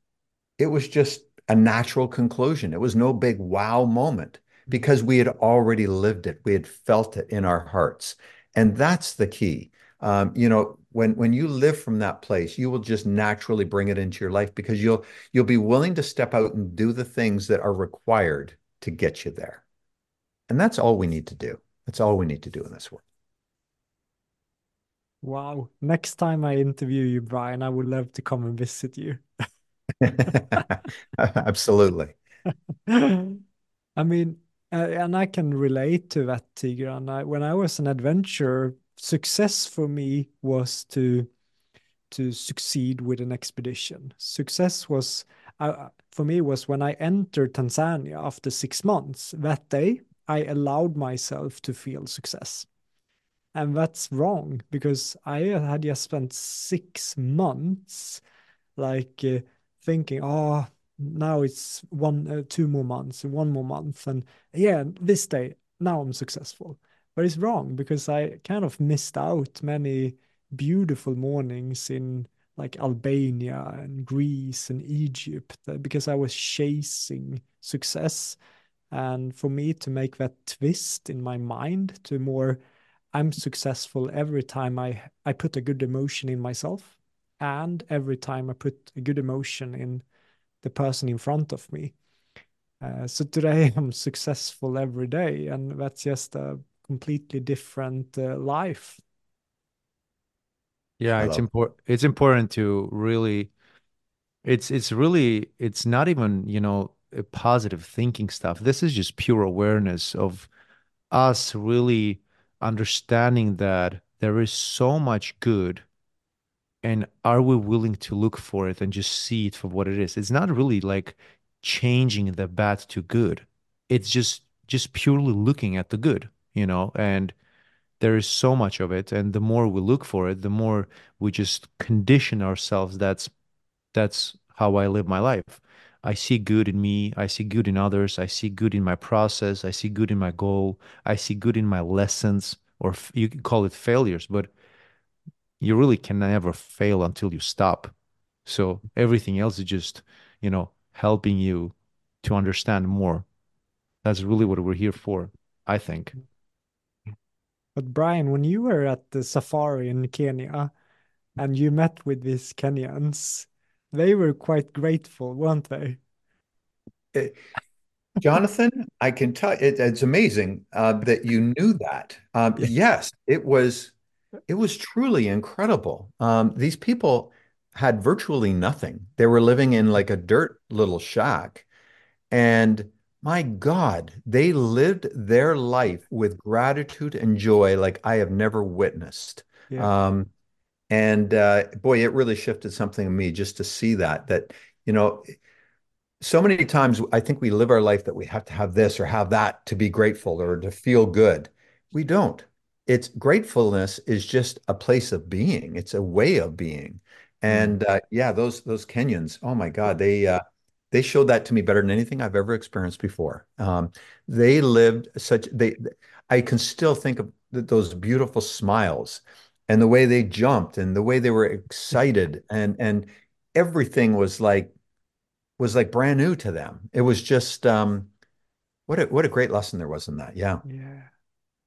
it was just a natural conclusion. It was no big wow moment because we had already lived it. We had felt it in our hearts. And that's the key. Um, you know, when when you live from that place, you will just naturally bring it into your life because you'll you'll be willing to step out and do the things that are required to get you there. And that's all we need to do. That's all we need to do in this world. Wow. Next time I interview you, Brian, I would love to come and visit you. Absolutely. I mean, uh, and I can relate to that, Tigran. I, when I was an adventurer, success for me was to to succeed with an expedition. Success was uh, for me was when I entered Tanzania after six months. That day, I allowed myself to feel success, and that's wrong because I had just spent six months, like uh, thinking, oh now it's one uh, two more months one more month and yeah this day now i'm successful but it's wrong because i kind of missed out many beautiful mornings in like albania and greece and egypt uh, because i was chasing success and for me to make that twist in my mind to more i'm successful every time i i put a good emotion in myself and every time i put a good emotion in the person in front of me. Uh, so today I'm successful every day, and that's just a completely different uh, life. Yeah, it's important. It's important to really. It's it's really it's not even you know positive thinking stuff. This is just pure awareness of us really understanding that there is so much good and are we willing to look for it and just see it for what it is it's not really like changing the bad to good it's just just purely looking at the good you know and there is so much of it and the more we look for it the more we just condition ourselves that's that's how i live my life I see good in me. I see good in others. I see good in my process. I see good in my goal. I see good in my lessons, or you can call it failures, but you really can never fail until you stop. So everything else is just, you know, helping you to understand more. That's really what we're here for, I think. But Brian, when you were at the safari in Kenya and you met with these Kenyans, they were quite grateful, weren't they? It, Jonathan, I can tell it, it's amazing uh, that you knew that. Um, Yeah. yes, it was it was truly incredible. Um, these people had virtually nothing. They were living in like a dirt little shack, and my God, they lived their life with gratitude and joy like I have never witnessed. Yeah. Um, and uh, boy, it really shifted something in me just to see that that you know so many times I think we live our life that we have to have this or have that to be grateful or to feel good. We don't. It's gratefulness is just a place of being. It's a way of being. Mm. And uh, yeah, those those Kenyans, oh my God, they uh, they showed that to me better than anything I've ever experienced before. Um, they lived such they. I can still think of those beautiful smiles and the way they jumped and the way they were excited and and everything was like was like brand new to them. It was just um, what a what a great lesson there was in that. Yeah. Yeah.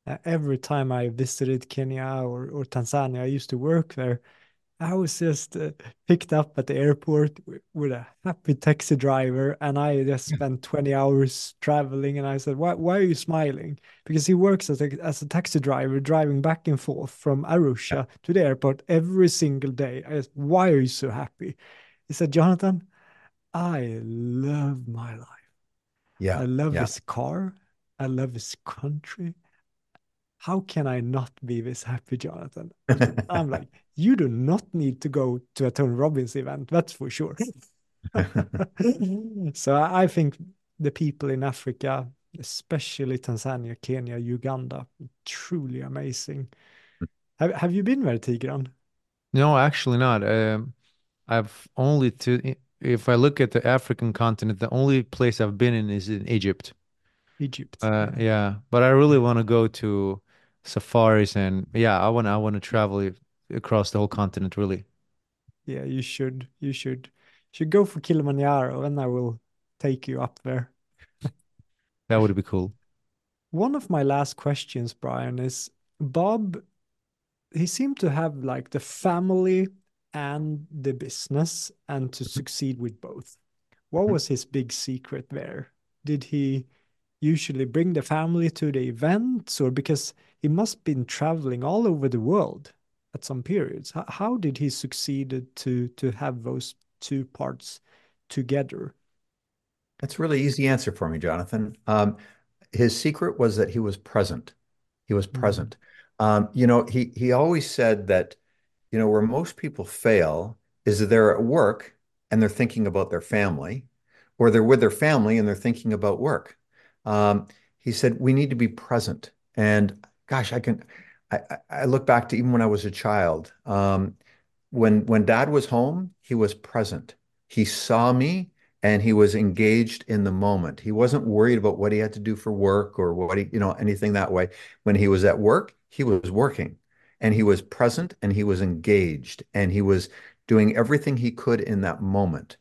Uh, every time I visited Kenya or, or Tanzania, I used to work there. I was just uh, picked up at the airport with a happy taxi driver, and I just spent 20 hours traveling. And I said, "Why, why are you smiling?" Because he works as a, as a taxi driver, driving back and forth from Arusha to the airport every single day. I said, "Why are you so happy?" He said, "Jonathan, I love my life. Yeah. I love Yeah. this car. I love this country how can I not be this happy, Jonathan? I'm like, you do not need to go to a Tony Robbins event, that's for sure. so I think the people in Africa, especially Tanzania, Kenya, Uganda, truly amazing. Have Have you been there, Tigran? No, actually not. Um, I've only to, if I look at the African continent, the only place I've been in is in Egypt. Egypt. Uh, Yeah. yeah, but I really want to go to safaris and yeah, I want I want to travel across the whole continent, really. Yeah, you should. You should. Should go for Kilimanjaro, and I will take you up there. That would be cool. One of my last questions, Brian, is Bob he seemed to have like the family and the business and to mm-hmm. succeed with both. What mm-hmm. was his big secret there? Did he usually bring the family to the events or because he must been traveling all over the world at some periods? How, how did he succeeded to to have those two parts together? That's a really easy answer for me, Jonathan. Um, his secret was that he was present. He was Mm, present. Um, you know, he he always said that, you know, where most people fail is that they're at work and they're thinking about their family, or they're with their family and they're thinking about work. Um, he said we need to be present. And gosh, I can I, I look back to even when I was a child. Um, when when dad was home, he was present. He saw me and he was engaged in the moment. He wasn't worried about what he had to do for work or what he, you know, anything that way. When he was at work, he was working and he was present and he was engaged and he was doing everything he could in that moment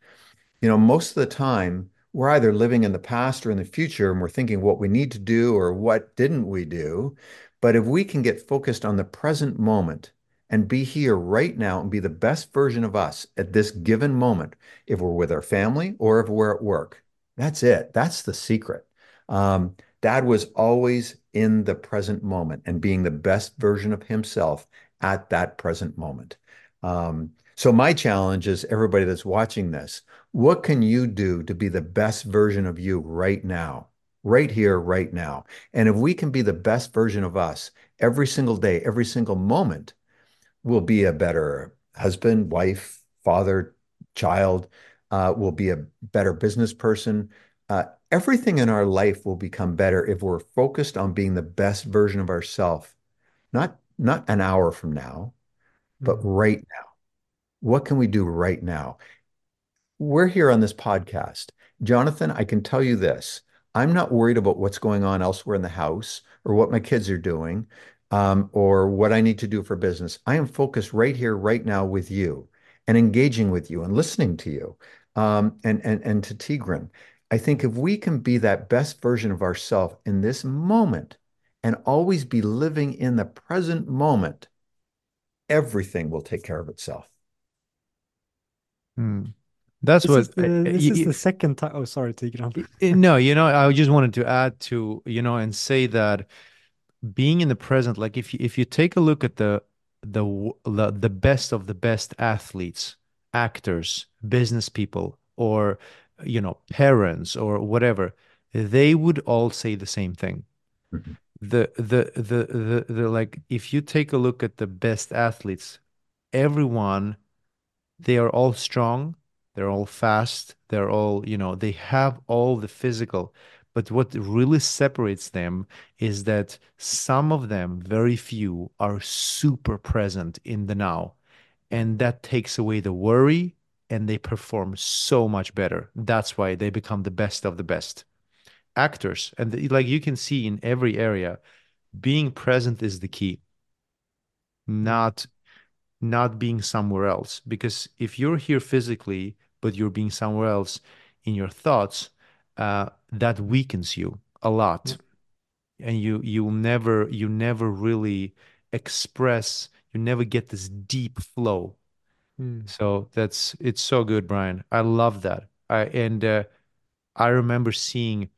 you know, most of the time we're either living in the past or in the future and we're thinking what we need to do or what didn't we do. But if we can get focused on the present moment and be here right now and be the best version of us at this given moment, if we're with our family or if we're at work, that's it. That's the secret. Um, Dad was always in the present moment and being the best version of himself at that present moment. Um, so my challenge is everybody that's watching this what can you do to be the best version of you right now, right here, right now? And if we can be the best version of us every single day, every single moment, we'll be a better husband, wife, father, child. Uh, we'll be a better business person. Uh, everything in our life will become better if we're focused on being the best version of ourselves, not not an hour from now, but mm, right now. What can we do right now? we're here on this podcast. Jonathan, I can tell you this. I'm not worried about what's going on elsewhere in the house or what my kids are doing um, or what I need to do for business. I am focused right here, right now with you and engaging with you and listening to you um, and, and, and to Tigran. I think if we can be that best version of ourselves in this moment and always be living in the present moment, everything will take care of itself. Hmm. That's This what is the this y- is the second time. Oh, sorry, Tigran. y- no, you know, I just wanted to add to, you know, and say that being in the present, like if you if you take a look at the the the, the best of the best athletes, actors, business people, or you know, parents or whatever, they would all say the same thing. Mhm. The the the the, the like if you take a look at the best athletes, everyone they are all strong, they're all fast, they're all, you know, they have all the physical. But what really separates them is that some of them, very few, are super present in the now. And that takes away the worry and they perform so much better. That's why they become the best of the best actors. And the- like you can see in every area, being present is the key, not not being somewhere else. Because if you're here physically, but you're being somewhere else in your thoughts, uh, that weakens you a lot. And you you never you never really express, you never get this deep flow. Hmm. So that's it's so good, Brian. I love that. I and uh, I remember seeing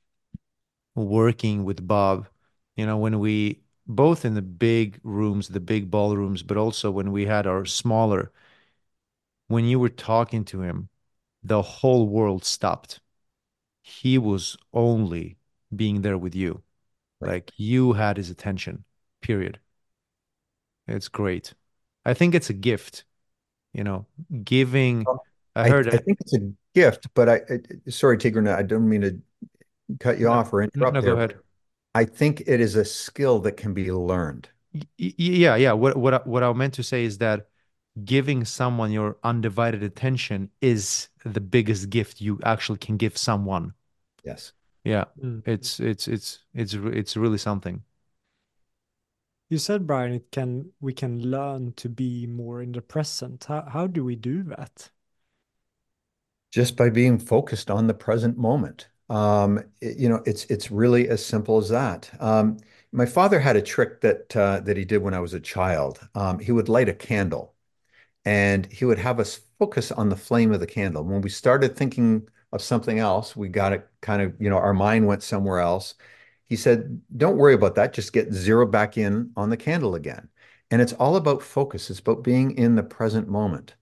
working with Bob, you know, when we both in the big rooms, the big ballrooms, but also when we had our smaller, when you were talking to him, the whole world stopped. He was only being there with you. Right. Like you had his attention, period. It's great. I think it's a gift, you know, giving. I I, heard I think it's a gift, but I, I sorry, Tigran, I don't mean to cut you No, off or interrupt no, go there. ahead. I think it is a skill that can be learned. Y- y- Yeah, yeah. What what I, what I meant to say is that giving someone your undivided attention is the biggest gift you actually can give someone. Yes. Yeah, Hmm. it's it's it's it's it's really something. You said, Brian, it can we can learn to be more in the present. How how do we do that? just by being focused on the present moment. Um, you know, it's it's really as simple as that. Um, my father had a trick that uh, that he did when I was a child. Um, he would light a candle, and he would have us focus on the flame of the candle. When we started thinking of something else, we got it kind of, you know, our mind went somewhere else. He said, "Don't worry about that. Just get zero back in on the candle again." And it's all about focus. It's about being in the present moment.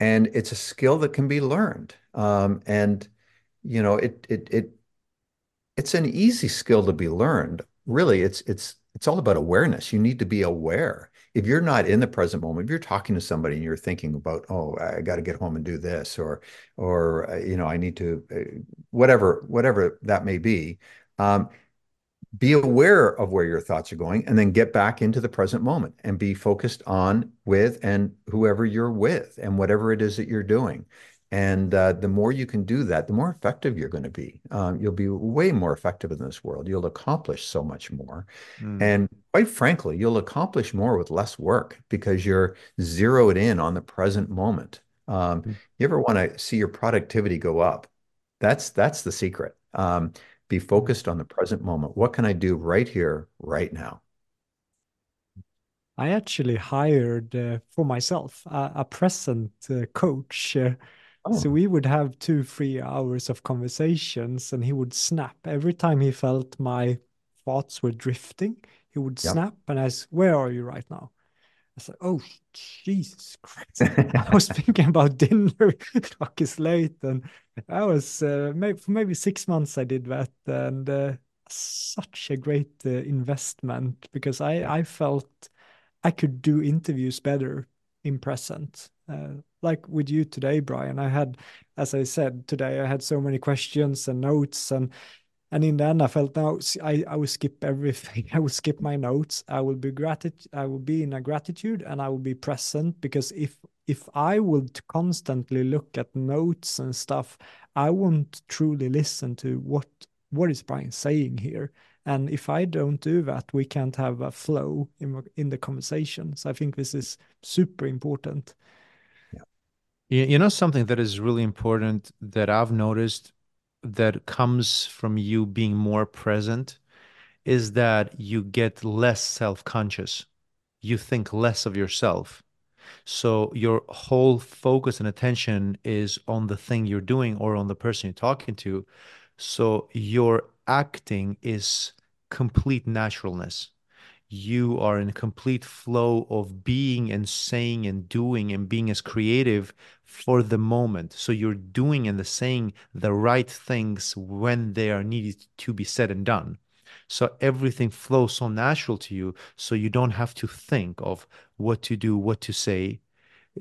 And it's a skill that can be learned. You know, it it it it's an easy skill to be learned. Really, it's it's it's all about awareness. You need to be aware. If you're not in the present moment, if you're talking to somebody and you're thinking about, oh, I got to get home and do this, or or uh, you know, I need to uh, whatever whatever that may be. Um, be aware of where your thoughts are going and then get back into the present moment and be focused on with and whoever you're with and whatever it is that you're doing. And uh, the more you can do that, the more effective you're going to be. Um, you'll be way more effective in this world. You'll accomplish so much more. Mm. And quite frankly, you'll accomplish more with less work because you're zeroed in on the present moment. Um, Mm. you ever want to see your productivity go up? That's that's the secret. Um, be focused on the present moment. What can I do right here, right now? I actually hired uh, for myself a, a present uh, coach. Uh, so Oh, we would have two, three hours of conversations, and he would snap every time he felt my thoughts were drifting. He would snap, and I said, "Where are you right now?" I said, "Oh, Jesus Christ! I was thinking about dinner. Clock is late, and I was uh, maybe for maybe six months I did that, and uh, such a great uh, investment because I I felt I could do interviews better in present. Uh, like with you today, Brian, I had, as I said today, I had so many questions and notes, and and in the end, I felt now I I will skip everything. I will skip my notes. I will be gratitude. I will be in a gratitude, and I will be present because if if I would constantly look at notes and stuff, I won't truly listen to what what is Brian saying here. And if I don't do that, we can't have a flow in, in the conversation. So I think this is super important. You know, something that is really important that I've noticed that comes from you being more present is that you get less self conscious. You think less of yourself. So your whole focus and attention is on the thing you're doing or on the person you're talking to. So your acting is complete naturalness. You are in a complete flow of being and saying and doing and being as creative for the moment. So you're doing and the saying the right things when they are needed to be said and done. So everything flows so natural to you. So you don't have to think of what to do, what to say.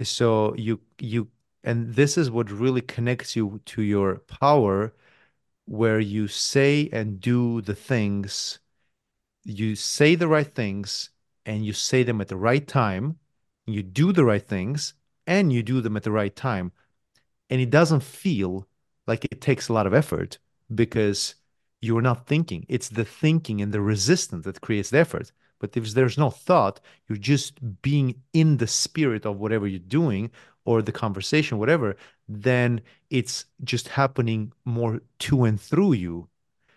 So you you and this is what really connects you to your power where you say and do the things, you say the right things and you say them at the right time, you do the right things and you do them at the right time. And it doesn't feel like it takes a lot of effort because you're not thinking. It's the thinking and the resistance that creates the effort. But if there's no thought, you're just being in the spirit of whatever you're doing or the conversation, whatever, then it's just happening more to and through you.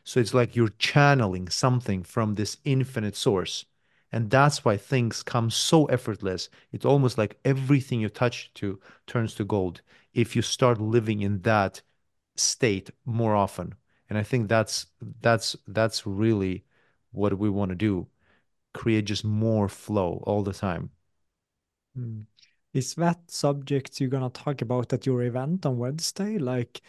So it's like you're channeling something from this infinite source. And that's why things come so effortless. It's almost like everything you touch to turns to gold if you start living in that state more often. And I think that's that's that's really what we want to do. Create just more flow all the time. Mm. Is that subject you're gonna talk about at your event on Wednesday, like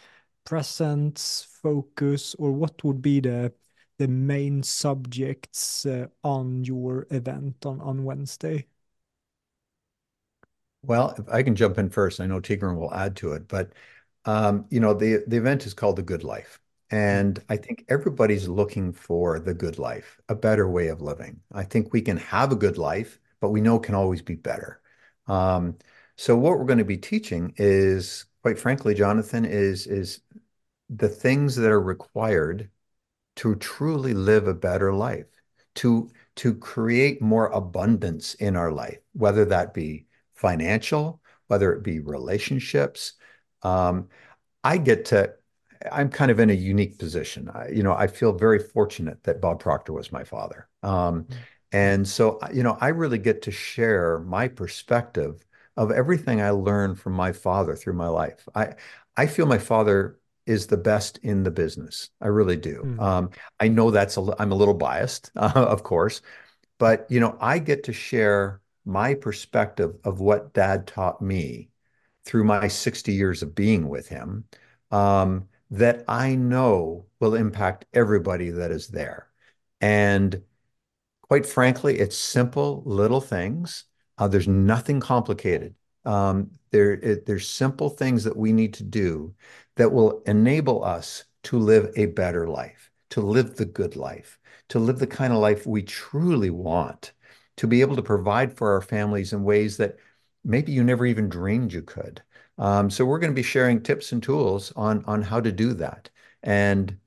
presence, focus, or what would be the the main subjects uh, on your event on on Wednesday? Well, if I can jump in first, I know Tigran will add to it, but um, you know, the the event is called The Good Life. And I think everybody's looking for the good life, a better way of living. I think we can have a good life, but we know it can always be better. Um, so what we're going to be teaching is, quite frankly, Jonathan, is is the things that are required to truly live a better life, to to create more abundance in our life, whether that be financial, whether it be relationships. Um, I get to I'm kind of in a unique position. I, you know, I feel very fortunate that Bob Proctor was my father. Um, mm-hmm. And so, you know, I really get to share my perspective of everything I learned from my father through my life. I, I feel my father is the best in the business. I really do. Mm. Um, I know that's a, I'm a little biased, uh, of course, but you know, I get to share my perspective of what Dad taught me through my 60 years of being with him, um, that I know will impact everybody that is there. And quite frankly, it's simple little things. Uh, there's nothing complicated. Um, there, it, there's simple things that we need to do that will enable us to live a better life, to live the good life, to live the kind of life we truly want, to be able to provide for our families in ways that maybe you never even dreamed you could. Um, so we're going to be sharing tips and tools on on how to do that. And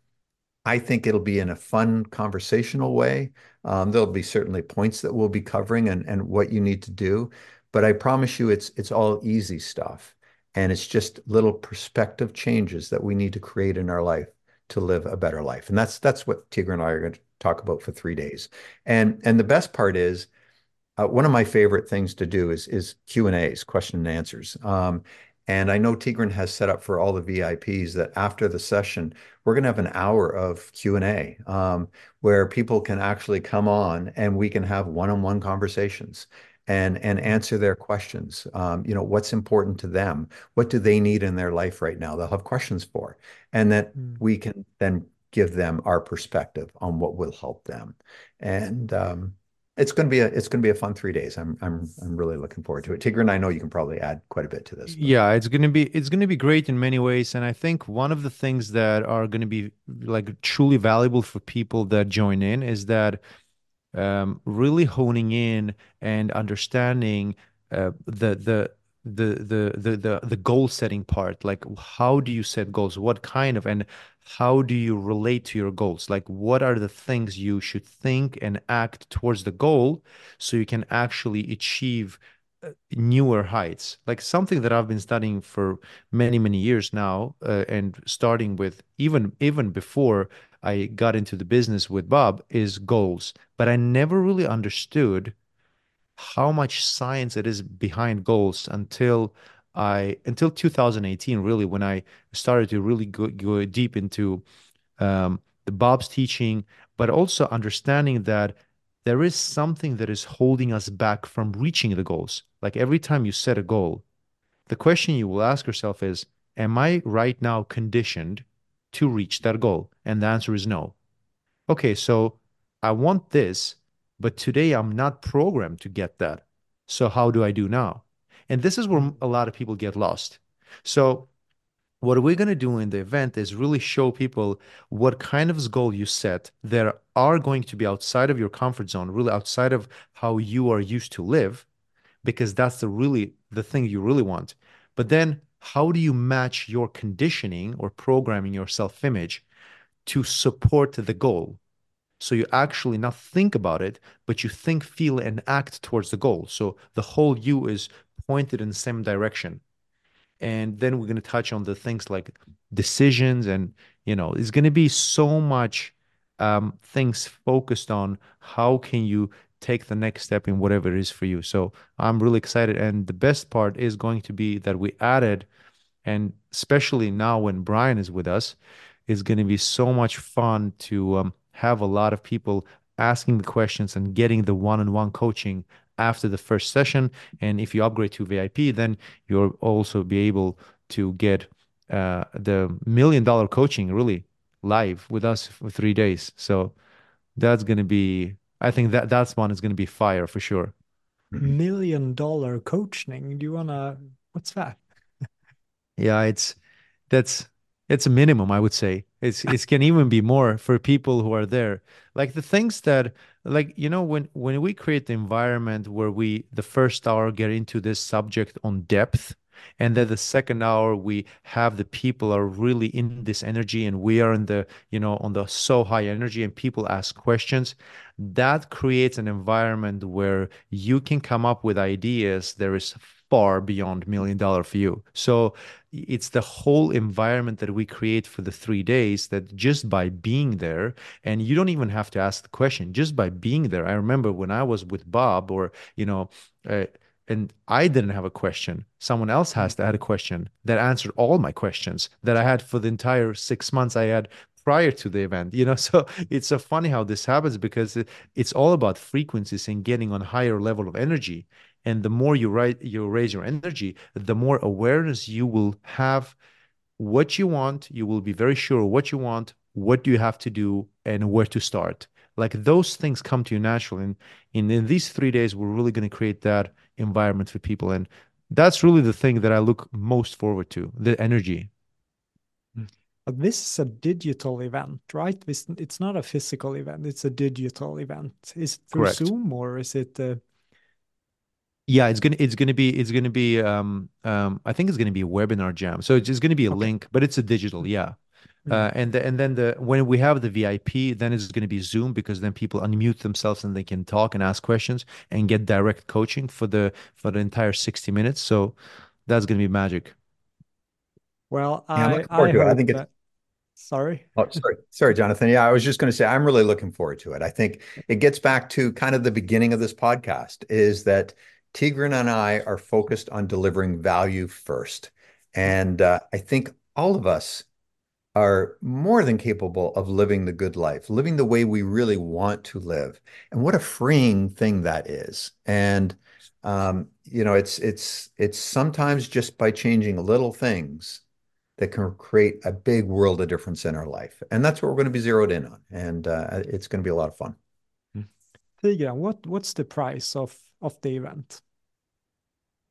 I think it'll be in a fun conversational way. Um, there'll be certainly points that we'll be covering and, and what you need to do. But I promise you it's it's all easy stuff. And it's just little perspective changes that we need to create in our life to live a better life. And that's that's what Tigran and I are going to talk about for three days. And and the best part is uh, one of my favorite things to do is is Q and A's, question and answers. Um, and I know Tigran has set up for all the VIPs that after the session, we're going to have an hour of Q&A um, where people can actually come on and we can have one-on-one conversations and and answer their questions. Um, you know, what's important to them? What do they need in their life right now? They'll have questions for, and that mm. we can then give them our perspective on what will help them. And um, it's going to be a it's going to be a fun three days. I'm I'm I'm really looking forward to it. Tigran, I know you can probably add quite a bit to this. But. Yeah, it's going to be it's going to be great in many ways, and I think one of the things that are going to be like truly valuable for people that join in is that um, really honing in and understanding uh, the the the the the the goal setting part. Like how do you set goals? What kind of and how do you relate to your goals? Like what are the things you should think and act towards the goal so you can actually achieve uh, newer heights? Like something that i've been studying for many many years now uh, and starting with even even before i got into the business with bob is goals but i never really understood how much science it is behind goals until I until 2018 really when I started to really go, go deep into um, the Bob's teaching, but also understanding that there is something that is holding us back from reaching the goals. Like every time you set a goal, the question you will ask yourself is, Am I right now conditioned to reach that goal? And the answer is no. Okay, so I want this, but today I'm not programmed to get that. So how do I do now? And this is where a lot of people get lost. So what we're going to do in the event is really show people what kind of goal you set that are going to be outside of your comfort zone, really outside of how you are used to live, because that's the really the thing you really want. But then how do you match your conditioning or programming your self-image to support the goal? So you actually not think about it, but you think, feel, and act towards the goal. So the whole you is pointed in the same direction. And then we're going to touch on the things like decisions, and you know, it's going to be so much um, things focused on how can you take the next step in whatever it is for you. So I'm really excited, and the best part is going to be that we added, and especially now when Brian is with us, is going to be so much fun to um, have a lot of people asking the questions and getting the one-on-one coaching after the first session. And if you upgrade to VIP, then you'll also be able to get uh, the million dollar coaching really live with us for three days. So that's going to be, I think that that's one is going to be fire for sure. Mm-hmm. Million dollar coaching. Do you want to, what's that? yeah, it's, that's, it's a minimum, I would say. It's it can even be more for people who are there. Like the things that like you know when when we create the environment where we the first hour get into this subject on depth and then the second hour we have the people are really in this energy and we are in the you know on the so high energy and people ask questions that creates an environment where you can come up with ideas there is far beyond million dollar for you. So it's the whole environment that we create for the three days that just by being there, and you don't even have to ask the question, just by being there. I remember when I was with Bob, or, you know, uh, and I didn't have a question. Someone else has to had a question that answered all my questions that I had for the entire six months I had prior to the event you know? So it's so funny how this happens because it, it's all about frequencies and getting on higher level of energy. And the more you write you raise your energy the more awareness you will have what you want. You will be very sure what you want what do you have to do and where to start. Like those things come to you naturally. And in, in these three days we're really going to create that environment for people and that's really the thing that i look most forward to the energy But this is a digital event right This, it's not a physical event it's a digital event is it through Correct. zoom or is it uh, yeah, it's gonna it's gonna be it's gonna be um um I think it's gonna be a WebinarJam. So it's just gonna be a okay. link, but it's a digital, yeah. Mm-hmm. Uh, and the, and then the when we have the VIP, then it's going to be Zoom because then people unmute themselves and they can talk and ask questions and get direct coaching for the for the entire sixty minutes. So that's going to be magic. Well, yeah, I, I, I think that, Sorry. Oh, sorry. Sorry, Jonathan. Yeah, I was just going to say I'm really looking forward to it. I think it gets back to kind of the beginning of this podcast is that Tigran and I are focused on delivering value first. And uh, I think all of us are more than capable of living the good life, living the way we really want to live. And what a freeing thing that is. And um, you know, it's it's it's sometimes just by changing little things that can create a big world of difference in our life. And that's what we're going to be zeroed in on. And uh, it's going to be a lot of fun. Tigran, what what's the price of of the event?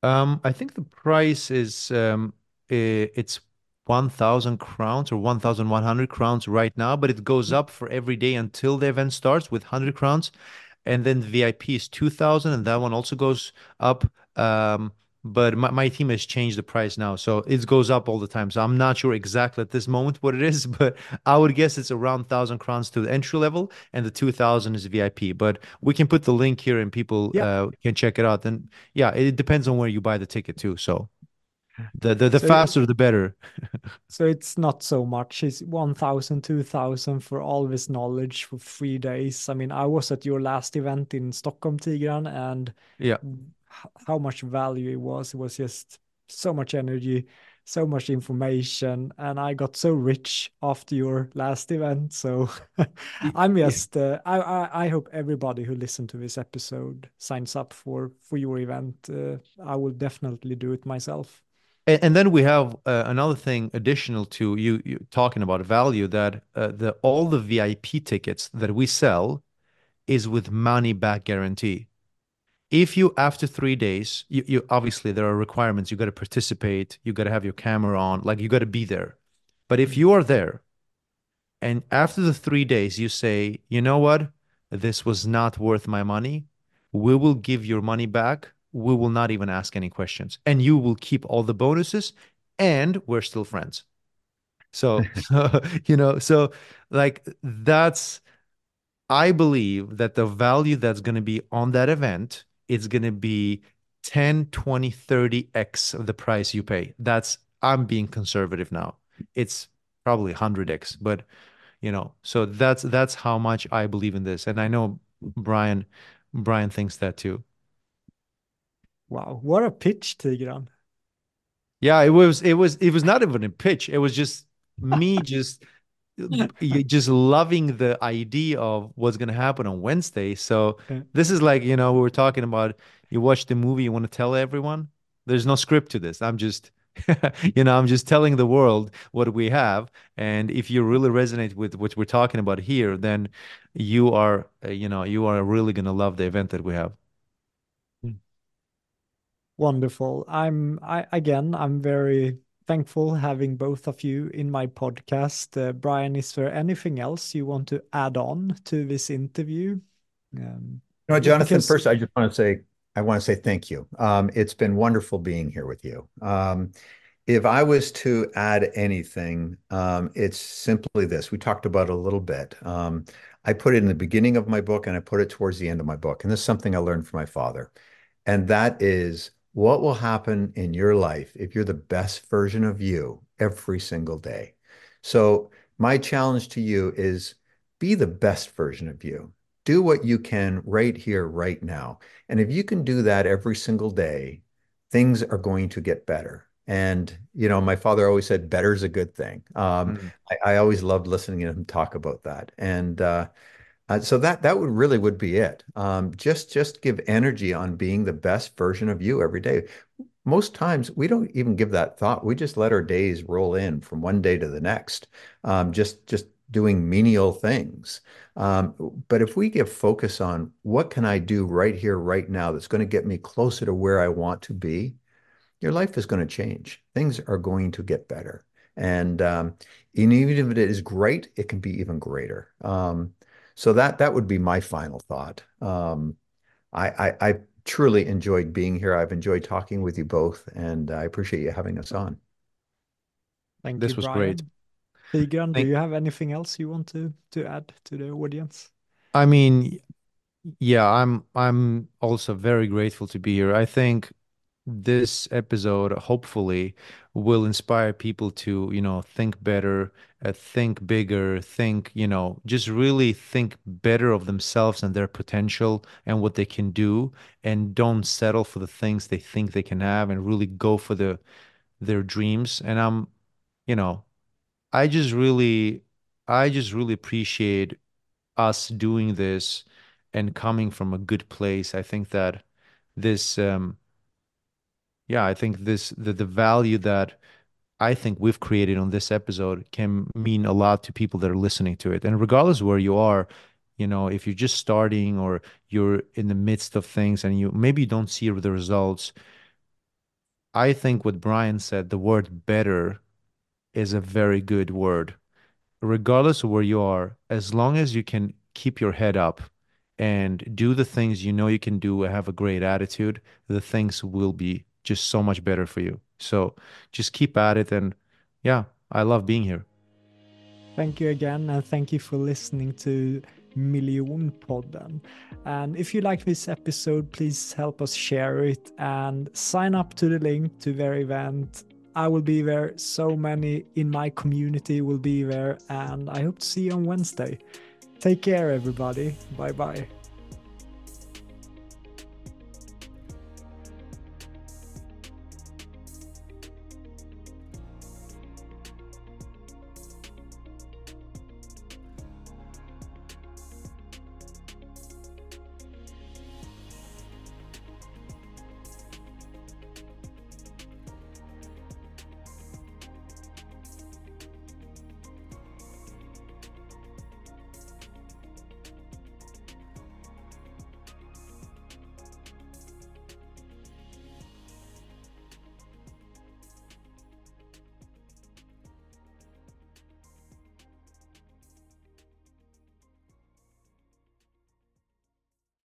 Um, I think the price is um, it's 1,000 crowns or 1,100 crowns right now, but it goes up for every day until the event starts with 100 crowns. And then VIP is 2,000, and that one also goes up. Um, but my, my team has changed the price now. So it goes up all the time. So I'm not sure exactly at this moment what it is, but I would guess it's around 1,000 crowns to the entry level and the 2,000 is VIP. But we can put the link here and people Yeah. uh, can check it out. And yeah, it depends on where you buy the ticket too. So the the, the So- faster, the better. So it's not so much. It's 1,000, 2,000 for all this knowledge for three days. I mean, I was at your last event in Stockholm, Tigran, and Yeah. how much value it was. It was just so much energy, so much information, and I got so rich after your last event. So I'm just, uh, I, I, I hope everybody who listened to this episode signs up for for your event. Uh, I will definitely do it myself. And, and then we have uh, another thing additional to you, you talking about value that uh, the all the VIP tickets that we sell is with money back guarantee. If you after three days, you, you obviously there are requirements. You got to participate. You got to have your camera on. Like you got to be there. But if you are there, and after the three days you say, you know what, this was not worth my money, we will give your money back. We will not even ask any questions, and you will keep all the bonuses, and we're still friends. So, you know, so like that's I believe that the value that's going to be on that event is going to be 10, 20, 30x of the price you pay. That's, I'm being conservative now. It's probably 100x, but you know, so that's that's how much I believe in this. And I know Brian Brian thinks that too. Wow, what a pitch, Tigran. Yeah, it was it was it was not even a pitch. It was just me just just loving the idea of what's going to happen on Wednesday. So Yeah. this is like, you know, we were talking about you watch the movie, you want to tell everyone. There's no script to this. I'm just, you know, I'm just telling the world what we have. And if you really resonate with what we're talking about here, then you are, you know, you are really going to love the event that we have. Wonderful. I'm I again, I'm very thankful having both of you in my podcast. Uh, Brian, is there anything else you want to add on to this interview? Um, No, Jonathan, because- first, I just want to say, I want to say thank you. Um, it's been wonderful being here with you. Um, if I was to add anything, um, it's simply this. We talked about it a little bit. Um, I put it in the beginning of my book and I put it towards the end of my book. And this is something I learned from my father. And that is what will happen in your life if you're the best version of you every single day. So, my challenge to you is be the best version of you do what you can right here, right now. And if you can do that every single day, things are going to get better. And, you know, my father always said, better is a good thing. Um, Mm. I, I always loved listening to him talk about that. And uh, uh, so that that would really would be it. Um, just just give energy on being the best version of you every day. Most times we don't even give that thought. We just let our days roll in from one day to the next, um, just just doing menial things. Um, but if we give focus on what can I do right here, right now, that's going to get me closer to where I want to be, your life is going to change. Things are going to get better. And, um, and even if it is great, it can be even greater. Um, so that that would be my final thought. Um, I, I, I truly enjoyed being here. I've enjoyed talking with you both, and I appreciate you having us on. Thank you. This you, was Brian. great. Tigran, do you have anything else you want to to add to the audience? I mean, yeah, I'm I'm also very grateful to be here. I think this episode hopefully will inspire people to, you know, think better, uh, think bigger, think, you know, just really think better of themselves and their potential and what they can do and don't settle for the things they think they can have and really go for the their dreams. And I'm, you know, I just really I just really appreciate us doing this and coming from a good place. I think that this um yeah, I think this the, the value that I think we've created on this episode can mean a lot to people that are listening to it. And regardless where you are, you know, if you're just starting or you're in the midst of things and you maybe you don't see the results, I think what Brian said, the word better is a very good word. Regardless of where you are, as long as you can keep your head up and do the things you know you can do and have a great attitude, the things will be just so much better for you. So just keep at it. And yeah, I love being here. Thank you again, and thank you for listening to Miljonpodden. And if you like this episode, please help us share it and sign up to the link to their event. I will be there. So many in my community will be there, and I hope to see you on Wednesday. Take care, everybody. Bye bye.